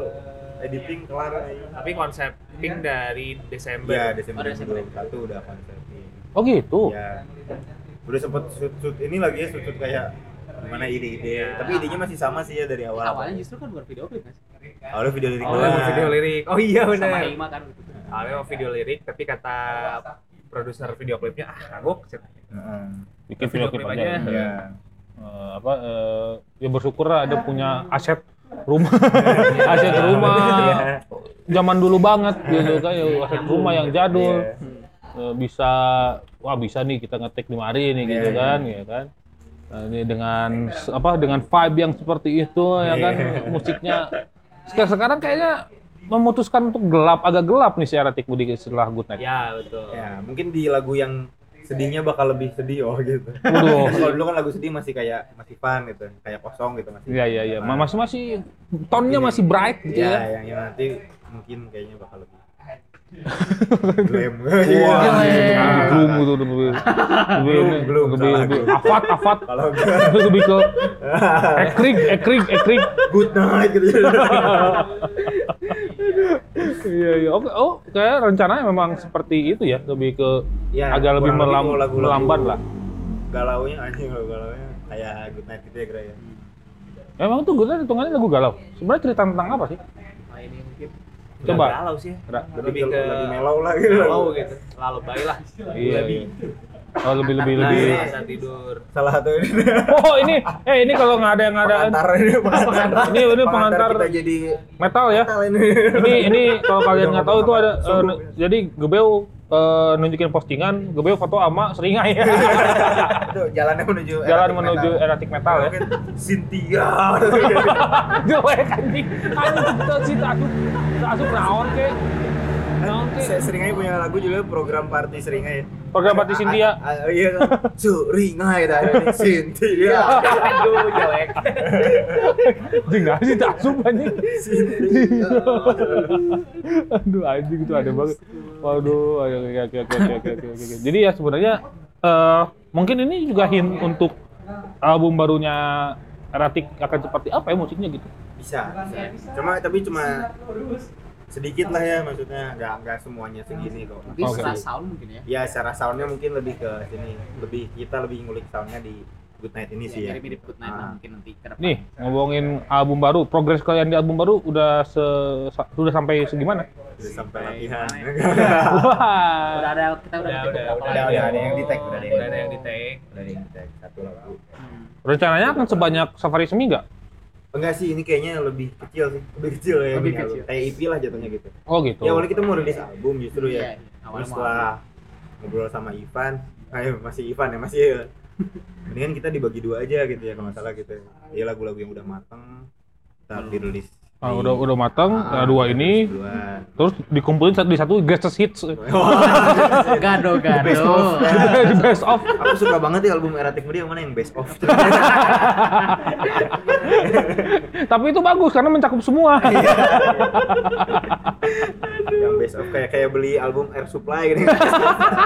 editing kelar. Tapi konsepting dari Desember. Iya, Desember Oh, Desember. 2021 udah konsepting. Oh gitu. Ya. Udah sempet shoot, shoot ini lagi ya shoot, shoot kayak gimana ide-ide. Iya. Tapi idenya masih sama sih ya dari awal. awalnya justru kan bukan video klip kan Awalnya video lirik Awalnya doang. video lirik. Oh iya sama benar. Hima kan Awalnya mau video lirik, tapi kata produser video klipnya ah kagok. Heeh. Bikin video klip aja. Iya. Eh, apa eh, ya bersyukur lah ada punya aset rumah aset rumah Iya. zaman dulu banget gitu kan ya aset rumah yang jadul Iya. Eh, bisa wah bisa nih kita ngetik di mari nih gitu Iya, kan ya kan Nah, ini dengan apa dengan vibe yang seperti itu ya kan Iya. musiknya sekarang sekarang kayaknya memutuskan untuk gelap agak gelap nih si Aratik Budi setelah Good Night. Ya betul. Ya, mungkin di lagu yang sedihnya bakal lebih sedih oh gitu. Waduh. Kalau dulu kan lagu sedih masih kayak masih fun gitu, kayak kosong gitu masih. Iya iya iya, Ma- masih masih tonnya masih bright gitu Ya, ya. yang, yang nanti mungkin kayaknya bakal lebih glam. Wah, Iya. belum lebih lebih ini, belum, lebih belum. afat afat. Kalau enggak lebih ke ekrik ekrik ekrik good night gitu. iya iya. Oke oh kayak rencananya memang seperti itu ya? Lebih ke Ya, agak lebih melam, melambat lah. Galaunya anjing loh, galaunya kayak good night gitu ya kira ya. memang tuh gue hitungannya lagu galau? Sebenarnya cerita tentang apa sih Coba. Nggak galau sih. Ra- Lebih, Lebih ke lebih mellow lah gitu. Galau gitu. Lalu baik lah. iya iya oh lebih lebih Nah, lebih Masa tidur. Salah satu ini oh ini eh ini kalau nggak ada yang ada pengantar ini pengantar. Ini- ini pengantar. kita jadi metal ya metal ini. ini ini kalau kalian nggak tahu itu ada nu- jadi Gebeu eh, nunjukin postingan Gebeu foto sama seringai ya Itu jalannya menuju jalan menuju metal. erotik metal ya Cynthia. jelek anjing anjing itu sih asup raon ke saya sering aja punya lagu juga program party sering aja. Program party Cynthia. Iya. Suringai dah Cynthia. Iya. Aduh jelek. Jengah sih tak asup anjing. Aduh anjing itu ada banget. Waduh, ayo oke oke oke oke oke. Jadi ya sebenarnya uh, mungkin ini juga hint untuk album barunya Ratik akan seperti apa ya musiknya gitu. Bisa, bisa. Cuma tapi cuma sedikit lah ya maksudnya nggak nggak semuanya segini kok. mungkin Oke. secara sound mungkin ya Ya secara soundnya mungkin lebih ke sini, lebih kita lebih ngulik soundnya di Good Night ini sih ya. jadi mirip good night lah Ah. mungkin nanti ke depan Nih, ngomongin album baru, progres kalian di album baru udah se sudah sampai segimana? Udah sampai latihan. Wah. udah ada kita udah Udah, bikin udah, beberapa udah, lagu. udah ada yang di-tag, udah ada yang Udah ada yang di take. Udah ada yang di-tag, satu lagu. Hmm. Rencananya akan sebanyak Safari Semi nggak? Enggak sih, ini kayaknya lebih kecil sih. Lebih kecil ya. Lebih kecil. Kayak EP lah jatuhnya gitu. Oh gitu. Ya awalnya kita mau rilis album justru Iya, ya. iya. Terus mau setelah ngobrol sama Ivan, ayo masih Ivan ya, masih mendingan kita dibagi dua aja gitu ya kalau nggak salah gitu. Ya lagu-lagu yang udah mateng kita Hmm. dirilis Ah, udah udah matang, Ah, nah, dua ini Dua. terus dikumpulin satu di satu greatest hits. Gado gado. Best of. The best of. Aku suka banget ya album Erratic Media yang mana yang best of. Tapi itu bagus karena mencakup semua. yang best of kayak kayak beli album Air Supply gitu.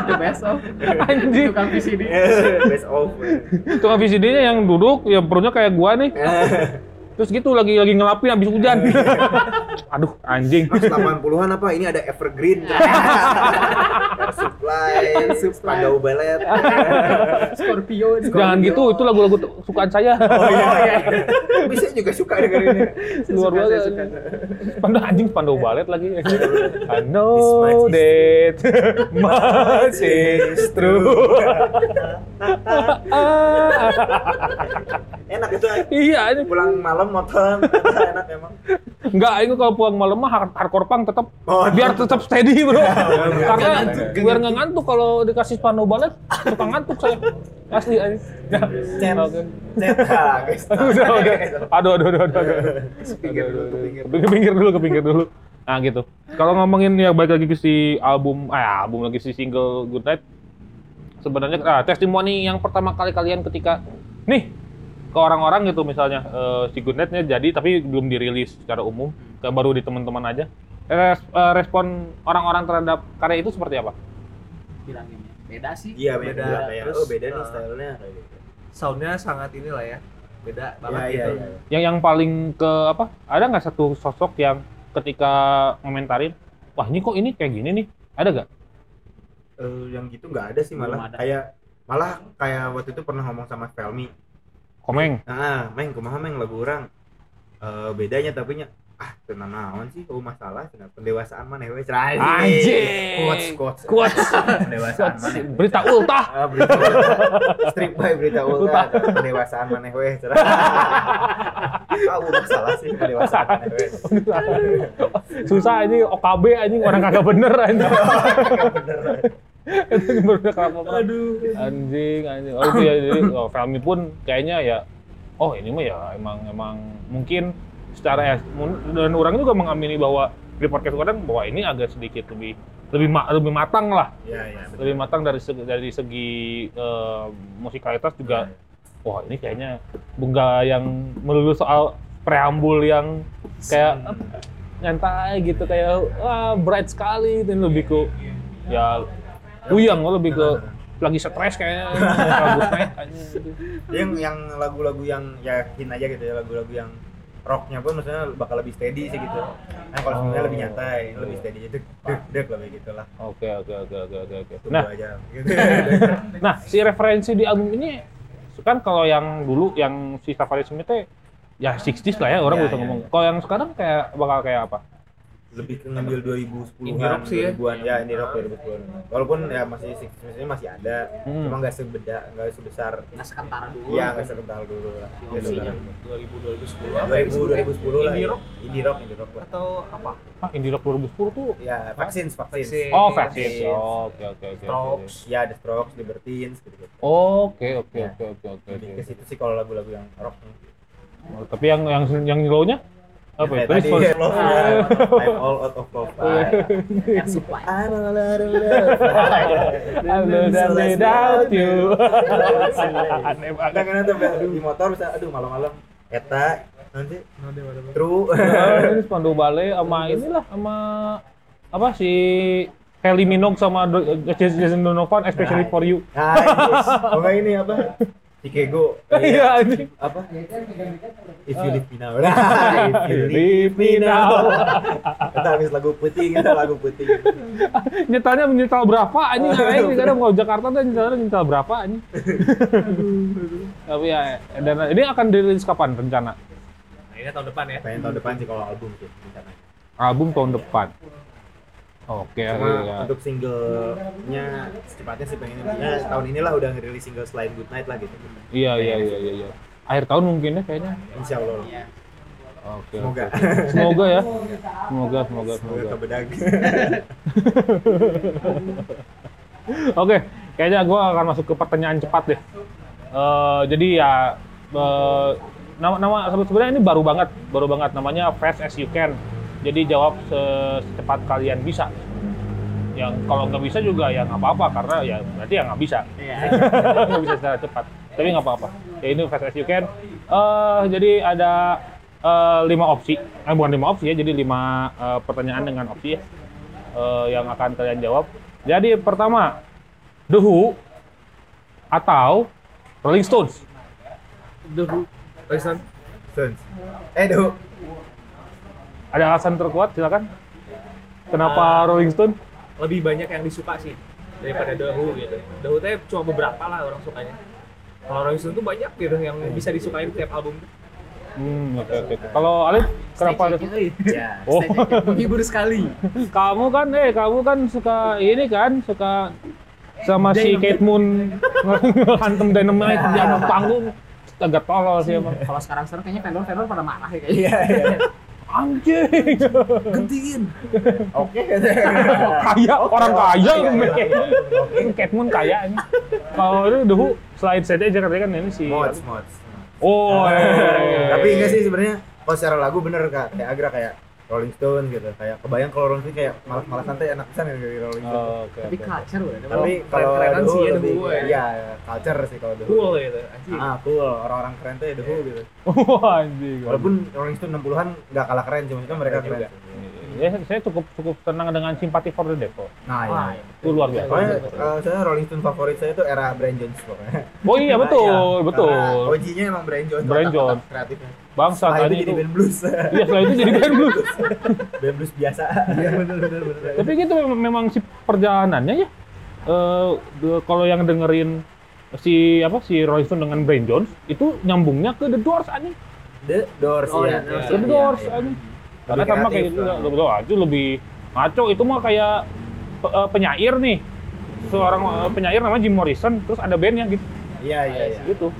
The best of. Anjing. Tukang VCD. best of. Tukang VCD-nya yang duduk, yang perutnya kayak gua nih. Terus gitu lagi lagi ngelapin habis hujan. Aduh, anjing. Mas 80-an apa? Ini ada Evergreen. Supply, Spandau Ballet. Scorpio. Jangan gitu, itu lagu-lagu sukaan saya. Oh iya. Bisa juga suka dengan ini. Luar saya biasa. suka. Pandau anjing pandau balet lagi. I This know that much is true. Enak itu. iya, ini Pulang malam motoran enak emang. enggak ini kalau pulang malam mah hard- hardcore punk tetap Oh, biar tetap steady, Bro. Karena ngantuk, nggak biar nggak ngantuk kalau dikasih pandau balet suka ngantuk saya. Asli Cet. oke. Aduh, aduh, aduh, aduh. Kepinggir dulu. Ke pinggir dulu, ke pinggir dulu. Nah gitu. Kalau ngomongin ya balik lagi ke si album, eh album lagi si single Good Night. Sebenarnya ah, testimoni yang pertama kali kalian ketika nih ke orang-orang gitu misalnya eh, si Good Night-nya jadi tapi belum dirilis secara umum, kayak baru di teman-teman aja. Res- eh, respon orang-orang terhadap karya itu seperti apa? Bilanginnya. Beda sih. Iya beda, Beda. kayak Terus, oh beda nih uh, stylenya kayak gitu. Soundnya sangat inilah ya. Beda banget Iya, gitu. iya, iya. Yang yang paling ke apa? Ada nggak satu sosok yang ketika ngomentarin, wah ini kok ini kayak gini nih? Ada gak? Eh, yang gitu nggak ada sih malah ada. kayak malah kayak waktu itu pernah ngomong sama Felmi Komeng. nah meng kumaha meng? Lagu orang Eh, bedanya tapi nya ah tenang naon sih oh masalah cenah pendewasaan mana we cerai Anjing. quotes quotes. Quotes. pendewasaan mana? Berita ultah. Ah, berita strip by berita ulta. Pendewasaan mana we cerai ah masalah sih pendewasaan mana we Susah ini OKB anjing. Orang kagak bener anjing. Itu kenapa Aduh. Anjing anjing. Oh itu ya jadi oh, Felmi pun kayaknya ya oh ini mah ya emang emang mungkin secara ya dan orang juga mengamini bahwa di podcast kadang bahwa ini agak sedikit lebih lebih ma- lebih matang lah iya iya betul. lebih matang dari segi, dari segi eh, musikalitas juga wah ini kayaknya bunga yang melulu soal preambul yang kayak nyantai gitu kayak wah bright sekali dan lebih ke ya uyang lebih ke lagi stres kayaknya lagu naik gitu. yang yang lagu-lagu yang yakin aja gitu ya lagu-lagu yang rocknya pun maksudnya bakal lebih steady sih gitu nah kalau sebenarnya Oh. lebih nyantai lebih steady itu dek dek lebih gitu lah oke oke oke oke oke oke tunggu nah aja gitu. nah si referensi di album ini kan kalau yang dulu yang si Safari Smith ya 60s lah ya orang Ya, bisa ya, ngomong ya. kalau yang sekarang kayak bakal kayak apa lebih ke ngambil 2010-an Indie rock sih ya. 2000-an ya indie rock 2010-an walaupun ya masih maksudnya masih ada Hmm. cuma nggak sebeda nggak sebesar Nggak sekentara dulu. iya nggak sekental dulu lah lah. 2000 2010 2000 2010 lah Indie ya. rock indie rock indie rock atau apa? ah indie rock 2010 tuh ya vaksin vaksin Vaksin. oh. Vaccines oh, oke oke oke oke. Strokes. ya ada strokes libertines gitu gitu oke oke Ya. oke oke oke ke situ sih kalau lagu-lagu yang rock Oh, tapi yang yang yang low-nya apa ya? Tadi love I'm all out of supply. I'm all out of love without you. Aneh banget. Kadang kadang tuh di motor bisa aduh malam-malam eta nanti true Nah, ini Spandau Ballet sama inilah sama apa si Kelly Minogue sama Jason Donovan especially Nah. for you. nah ini apa Ikego Iya anjing. apa if you leave me now if you leave me now. kita habis lagu puting kita lagu puting Nyetelnya menyetel berapa anjing anjing kadang mau Jakarta tuh nyetel berapa anjing. Tapi ya dan ini akan dirilis kapan rencana? Nah, ini tahun depan ya. pengen tahun depan sih kalau album sih rencananya Album tahun depan. Oke, Cuma ya. untuk singlenya secepatnya sih pengen ya tahun inilah udah ngerilis single selain Good Night lah gitu. Iya iya iya iya iya. Akhir tahun mungkin ya kayaknya. Insya Allah. Iya. Oke. Semoga. oke. Semoga ya. Semoga semoga Semoga semoga. kebedag. Oke, kayaknya gue akan masuk ke pertanyaan cepat deh. Eh, jadi ya eh, nama nama sebenarnya ini baru banget, baru banget namanya Fast as you can. Jadi jawab se- secepat kalian bisa. Yang kalau nggak bisa juga ya nggak apa-apa karena ya berarti ya nggak bisa. Iya. nggak bisa secara cepat. Tapi nggak apa-apa. Ya ini Fast as you can. Eh jadi ada eh, lima opsi, eh, bukan lima opsi ya, jadi lima eh, pertanyaan dengan opsi ya eh, yang akan kalian jawab. Jadi pertama, The Who atau Rolling Stones. Dulu. Listen, Stones. Eh, Duh. Ada alasan terkuat, silakan. Kenapa Rolling Stone? lebih banyak yang disuka sih daripada The Who gitu. The Who teh cuma beberapa lah orang sukanya. Kalau Rolling Stone tuh banyak gitu yang bisa disukain tiap album. Hmm, oke oke. oke. Kalau Alif, kenapa? Euy. Ya. Oh, menghibur sekali. kamu kan, eh, kamu kan suka ini kan, suka sama si Kate Moon ngantem dynamite di atas panggung. Agak tolol sih emang. Kalau sekarang-sekarang kayaknya vendor-vendor pada marah ya kayaknya. Iya, iya. Anjing. Gentiin. Oke. kaya, orang kaya. Moon kaya ini. Kalau itu Who, selain CD aja katanya kan ini si... Mods, mods. Oh, eh. Tapi enggak sih sebenarnya kalau secara lagu bener kak kayak Agra kayak Rolling Stone gitu kayak kebayang kalau Rolling Stone kayak malas-malas santai enak pisan ya dari Rolling Stone. Oh, oke, Tapi oke. culture udah. Tapi kalau Who sih ya Who ya. iya culture sih kalau The Who. Cool gitu. Anjing. Ah, cool. Orang-orang keren tuh ya The Who gitu. Wah, anjing. Walaupun Rolling Stone 60-an nggak kalah keren, cuma kan mereka Keren keren. Ya, saya cukup cukup senang dengan Sympathy for the Devil. Nah, iya. Itu luar biasa. Pokoknya eh, saya Rolling Stone favorit saya itu era Brian Jones pokoknya. Oh iya betul, Iya, betul. Karena OG-nya emang Brian Jones. Brian Jones. Kreatifnya. Bangsa Setelah tadi itu itu. jadi band blues. Iya, setelah itu jadi band blues. band blues biasa. Iya benar benar benar. Tapi gitu memang, memang si perjalanannya ya. Eh de- kalau yang dengerin si apa si Rolling Stone dengan Brian Jones itu nyambungnya ke The Doors anjing. The Doors Oh, ya. The Doors, The Iya, Doors iya. anjing. Karena sama kayak gitu, kan. betul itu lebih ngaco itu mah kayak eh, penyair nih. Seorang eh, penyair namanya Jim Morrison, terus ada bandnya gitu. Iya iya iya. Gitu.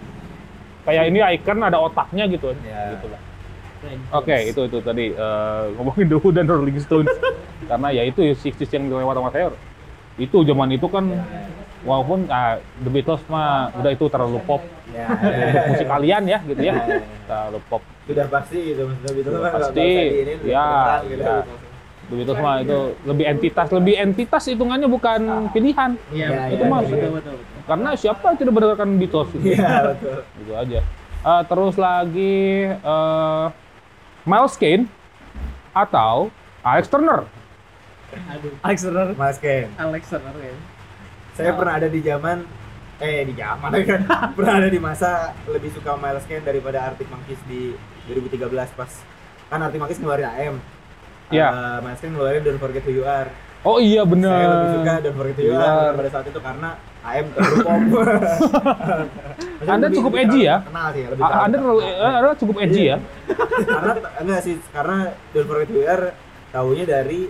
Kayak ini icon ada otaknya gitu. Iya. Gitu lah. Oke, itu itu tadi eh, ngomongin The Who dan Rolling Stones. Karena ya itu 60s yang dilewat sama saya. Itu zaman itu kan walaupun ah, The Beatles mah udah itu terlalu pop Ya, untuk musik kalian ya gitu ya. Iya, iya. Terlalu pop. Sudah pasti gitu maksudnya gitu Sudah pasti. diinin, Ya, diperang gitu. ya. The Beatles mah itu lebih entitas, lebih entitas hitungannya bukan pilihan. Iya, Iya, betul, itu mah- betul, betul, betul. Karena siapa yang tidak mendengarkan Beatles gitu. Iya betul. gitu aja. Eh, terus lagi eh Miles Kane atau Alex Turner. Aduh. Alex Turner. Mas Ken. Alex Turner kayaknya. Saya pernah ada di zaman eh di zaman kan pernah ada di masa lebih suka Miles Kane daripada Arctic Monkeys di 2013 pas kan Arctic Monkeys ngeluarin AM. Iya. Eh, Miles Kane ngeluarin Don't Forget Who You Are. Oh iya bener. Saya lebih suka Don't Forget Who You Iya. Are pada saat itu karena AM terlalu pop. Anda lebih- cukup edgy ya? Kenal sih, lebih Anda terlalu, eh, Anda cukup edgy ya. karena enggak sih karena Don't Forget Who You Are tahunya dari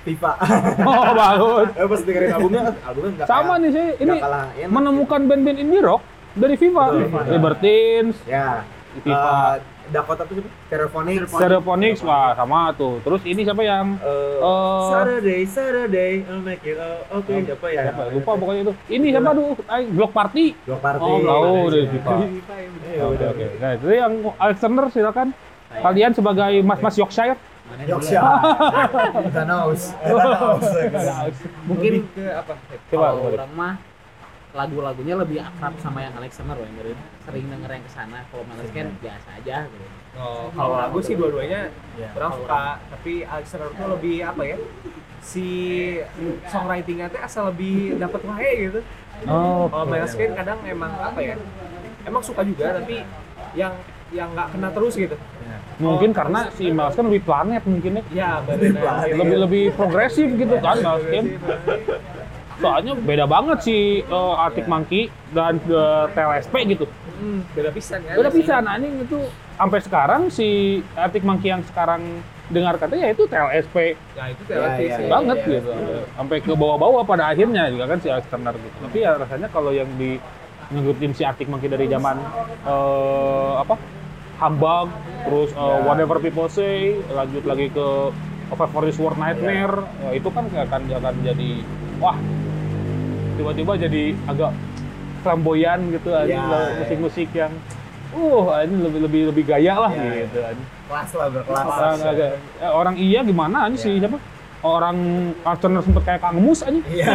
FIFA. Oh bagus. Eh, pas dengerin albumnya, albumnya enggak Sama nih saya ini nggak kalah enak. menemukan band-band indie rock dari FIFA. FIFA. Libertines, Ya. FIFA. Eh, Dakota tuh siapa? Stereophonics. Stereophonics, wah sama tuh. Terus ini siapa yang Eh, Eh, Saturday, Saturday, I'll make it all okay. Siapa ya? siapa? Lupa pokoknya itu. Ini siapa tuh? Block Party. Block Party. Oh, tahu dari FIFA. Oke, udah. oke. Nah, itu yang Alexander silakan. Kalian sebagai Mas-mas Yorkshire. Mana Yorkshire. Thanos. Thanos. Mungkin ke apa? Coba. Kalau orang mah lagu-lagunya lebih akrab sama yang Alex Turner yang dari sering denger yang ke sana kalau Miles Kane biasa aja gitu. Oh, kalau lagu sih dua-duanya Iya. kurang suka, tapi Alex Turner tuh lebih apa ya? Si songwritingnya tuh asal lebih dapat wae gitu. Oh, Kalau Miles kadang emang apa ya? Emang suka juga tapi yang yang nggak kena terus gitu. Mungkin karena si Miles kan lebih planet mungkin ya. Ya, benar. Lebih lebih progresif gitu kan Miles Kane. Soalnya beda banget si eh, Arctic Monkey dan eh, TLSP gitu. Hmm, beda pisan ya. Beda pisan anjing itu sampai sekarang si Arctic Monkey yang sekarang dengar kata ya itu TLSP Ya itu Ya, TLC ya, sih. ya. banget gitu sampai ke bawah-bawah pada akhirnya juga kan si Alex Turner gitu tapi ya rasanya kalau yang di ngikutin si Arctic Monkey dari zaman eh, apa Humbug terus eh, Ya. Whatever People Say lanjut lagi ke Over for This World Nightmare ya, itu kan akan akan jadi wah tiba-tiba jadi agak flamboyan gitu aja Ya, ya. musik-musik yang uh ini lebih lebih lebih gaya lah Iya. gitu kan. kelas lah berkelas Orang, iya gimana aja sih siapa? Orang Archer sempet kayak Kang Mus aja. iya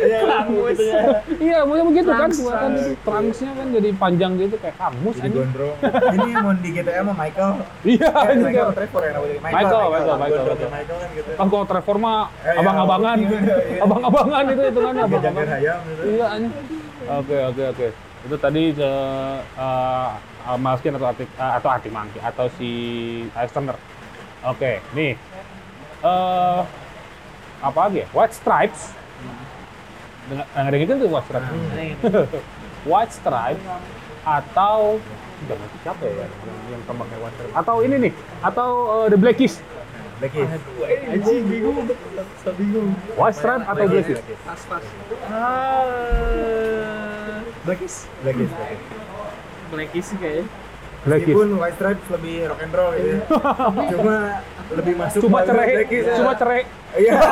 iya gitu ya Iya, maunya begitu kan, buatan itu trunksnya kan jadi panjang gitu kayak Kang Mus aja. gondrong ini mau di GTA sama Michael Iya, Eh, Michael kan. Trevor yang namanya Michael, Michael, Michael, Michael. Michael kan gitu Kan kalau Trevor mah Eh, iya, abang-abangan, iya, iya. abang-abangan itu hitungannya Jaga abang-abangan. gitu Iya, ini. Oke, oke, oke. Itu tadi eh Malkin atau Arti, eh, atau Arti Monkey atau si Alex Turner. Oke, nih. Eh apa lagi ya? White Stripes. Dengar nggak ada gitu tuh White Stripes. White Stripes atau jangan siapa ya yang, yang kayak White Stripes? Atau ini nih, atau eh, The Blackies. Blackis Anjing bingung. bingung. White Stripes atau Blackies? Pas pas. Blackis Blackis Blackies sih kayaknya. Blackies. Meskipun White Stripes lebih rock and roll gitu ya. Cuma lebih masuk Cuma cerai, Blackies ya. cuma cerai. Iya.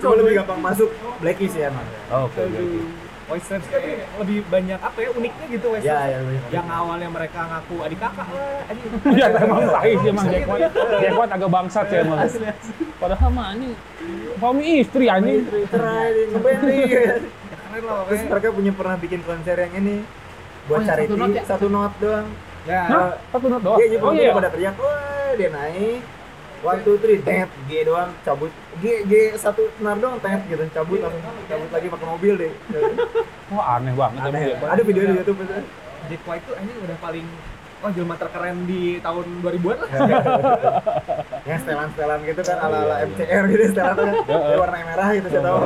Cuma lebih gampang masuk Blackies ya emang. Oke, Blackies. White Stripes tapi lebih banyak apa ya uniknya gitu White Ya, Stripes. ya. lebih- Yang awalnya mereka ngaku adik kakak lah, anjing. Iya emang tai sih emang Jack White. Jack White agak bangsat sih emang. Padahal mah ini suami istri anjing. Cerai di ngeband nih. Terus mereka punya pernah bikin konser yang ini buat Oh, yang charity satu note ya? satu note doang. Ya. Hah? Satu not doang. Iya, jadi Oh iya. pada teriak, wah dia naik. One, two, three, tet, G doang, cabut. G, G satu senar doang, tet gitu, cabut langsung cabut lagi pakai mobil deh. Wah aneh banget Aneh. White. Ada video di YouTube itu. Jack White tuh anjing udah paling Wah, jelma terkeren di tahun 2000-an lah. yang setelan-setelan gitu kan ala-ala MCR gitu setelan kan. Ya, Dia warna merah gitu saya tahu.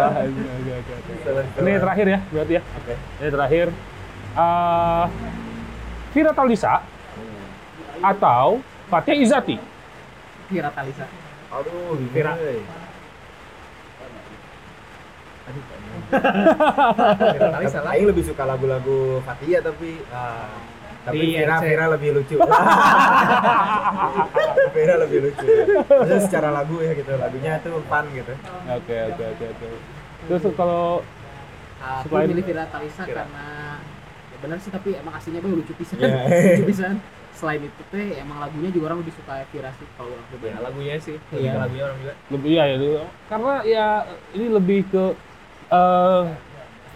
Ini terakhir ya berarti ya. Oke. Ini terakhir. Eh Vira Talisa atau Fatia Izati. Kira Talisa. Aduh. Kira kali salah. Aing lebih suka lagu-lagu Fatia tapi Nah, tapi Di Vira, NC. Vira lebih lucu. Vira lebih lucu. Maksudnya secara lagu ya gitu, lagunya tuh fun gitu. Oke, oke, oke, oke. Terus kalau Aku milih Vira Talisa Vira. karena ya benar sih tapi emang aslinya gue lucu pisan. Iya. lucu pisan. Selain itu teh emang lagunya juga orang lebih suka Vira sih kalau orang ya pribadi. lagunya sih. Iya. Iya. Lagunya orang juga. lebih iya ya dulu. karena ya ini lebih ke eh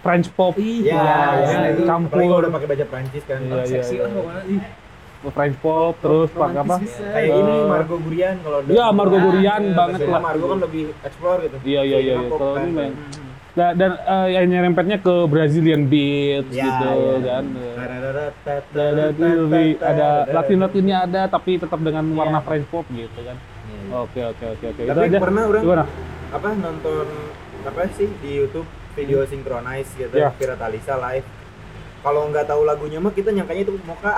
French pop Iya, Ya, ya, itu. campur Apalagi kalau udah pakai baju Prancis kan. Iya, iya, Seksi iya. lah pokoknya. Ih, French pop terus pakai apa. Kayak Eh, ini Margo Gurian kalau Iya, Margo Gurian iya, banget lah. Margo kan lebih explore gitu. Iya iya iya. Iya. Kalau ini dan, dan eh, yang nyerempetnya ke Brazilian beats Iya, gitu iya. kan. Ada lebih. Latin Latinnya ada tapi tetap dengan warna Iya. French pop gitu kan. Oke oke oke oke. Tapi pernah orang Gimana? apa nonton apa sih di YouTube video synchronize gitu Ya. Vira Talisa live. Kalau nggak tahu lagunya mah kita nyangkanya itu Moka.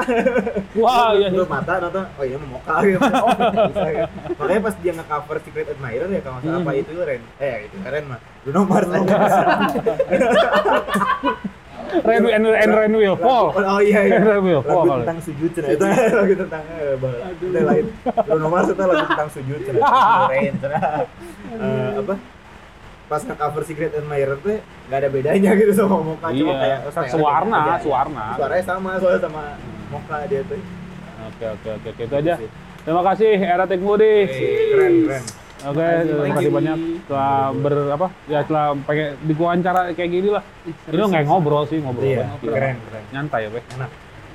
Wah iya. Tutup mata nonton, oh iya Moka gitu. Oh, bisa, gitu. Makanya pas dia nge-cover Secret Admirer ya kalau nggak Hmm. apa itu Ren. Eh itu Ren mah. Bruno Mars aja. Ren and, and Ren will fall. Oh iya iya. Ren will fall. lagu tentang sujud cenah itu lagu tentang eh, lain Bruno Mars itu lagu tentang sujud cenah Rain cenah Eh, apa pas nge cover Secret Admirer tuh nggak ada bedanya gitu sama Moka cuma kayak Iya, style suarna, aja. suarna. suaranya sama soalnya sama Moka dia tuh Oke oke oke oke, itu aja. Terima kasih Era Tekmudi. keren keren Oke, terima kasih banyak telah ber apa ya telah pengen diwawancara kayak gini lah. Ini lo nggak ngobrol sih ngobrol iya banget. keren keren Nyantai ya, Be. enak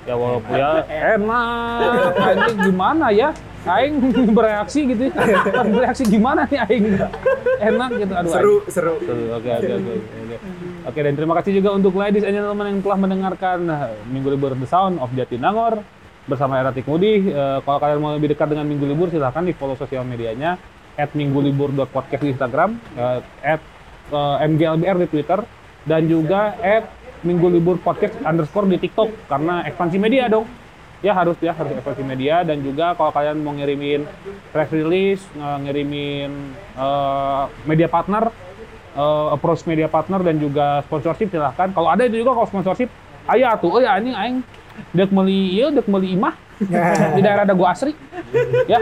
Ya walaupun ya enak. Ini gimana ya? Aing bereaksi gitu. ya. bereaksi gimana nih Aing? Enak gitu. Aduh. seru Aing. seru Seru. Oke oke oke oke. Oke dan terima kasih juga untuk ladies and gentlemen yang telah mendengarkan eh, Minggu Libur The Sound of Jatinangor bersama Era Tikmudi. Eh, kalau kalian mau lebih dekat dengan Minggu Libur silahkan di follow sosial medianya at minggulibur.podcast di Instagram, eh, at eh, mglbr di Twitter, dan juga at Minggu Libur Podcast underscore di TikTok karena ekspansi media dong. Ya harus ya harus ekspansi media dan juga kalau kalian mau ngirimin press release, eh, ngirimin eh, media partner, eh, approach media partner dan juga sponsorship silahkan. Kalau ada itu juga kalau sponsorship, ayo tuh, oh ya ini aing dek meli iya dek meli imah di daerah Dago Asri. ya.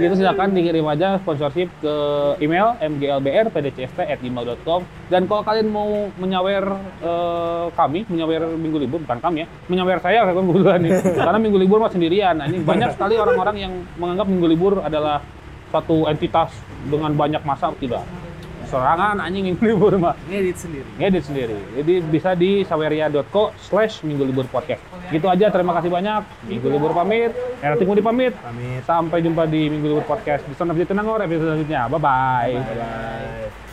gitu silakan dikirim aja sponsorship ke email mglbr.pdcst@gmail.com dan kalau kalian mau menyawer eh, kami, menyawer minggu libur bukan kami ya, menyawer saya saya kebetulan nih. Karena minggu libur mah sendirian. Nah, ini banyak sekali orang-orang yang menganggap minggu libur adalah suatu entitas dengan banyak masa tidak. Sorangan anjing minggu libur mah ngedit sendiri ngedit sendiri. Jadi bisa di saweria.co slash minggu libur podcast. Gitu aja, terima kasih banyak. Minggu libur pamit. Nanti mau dipamit. Pamit. Sampai jumpa di minggu libur podcast di Sound of Jatinangor episode selanjutnya. Bye-bye. Bye.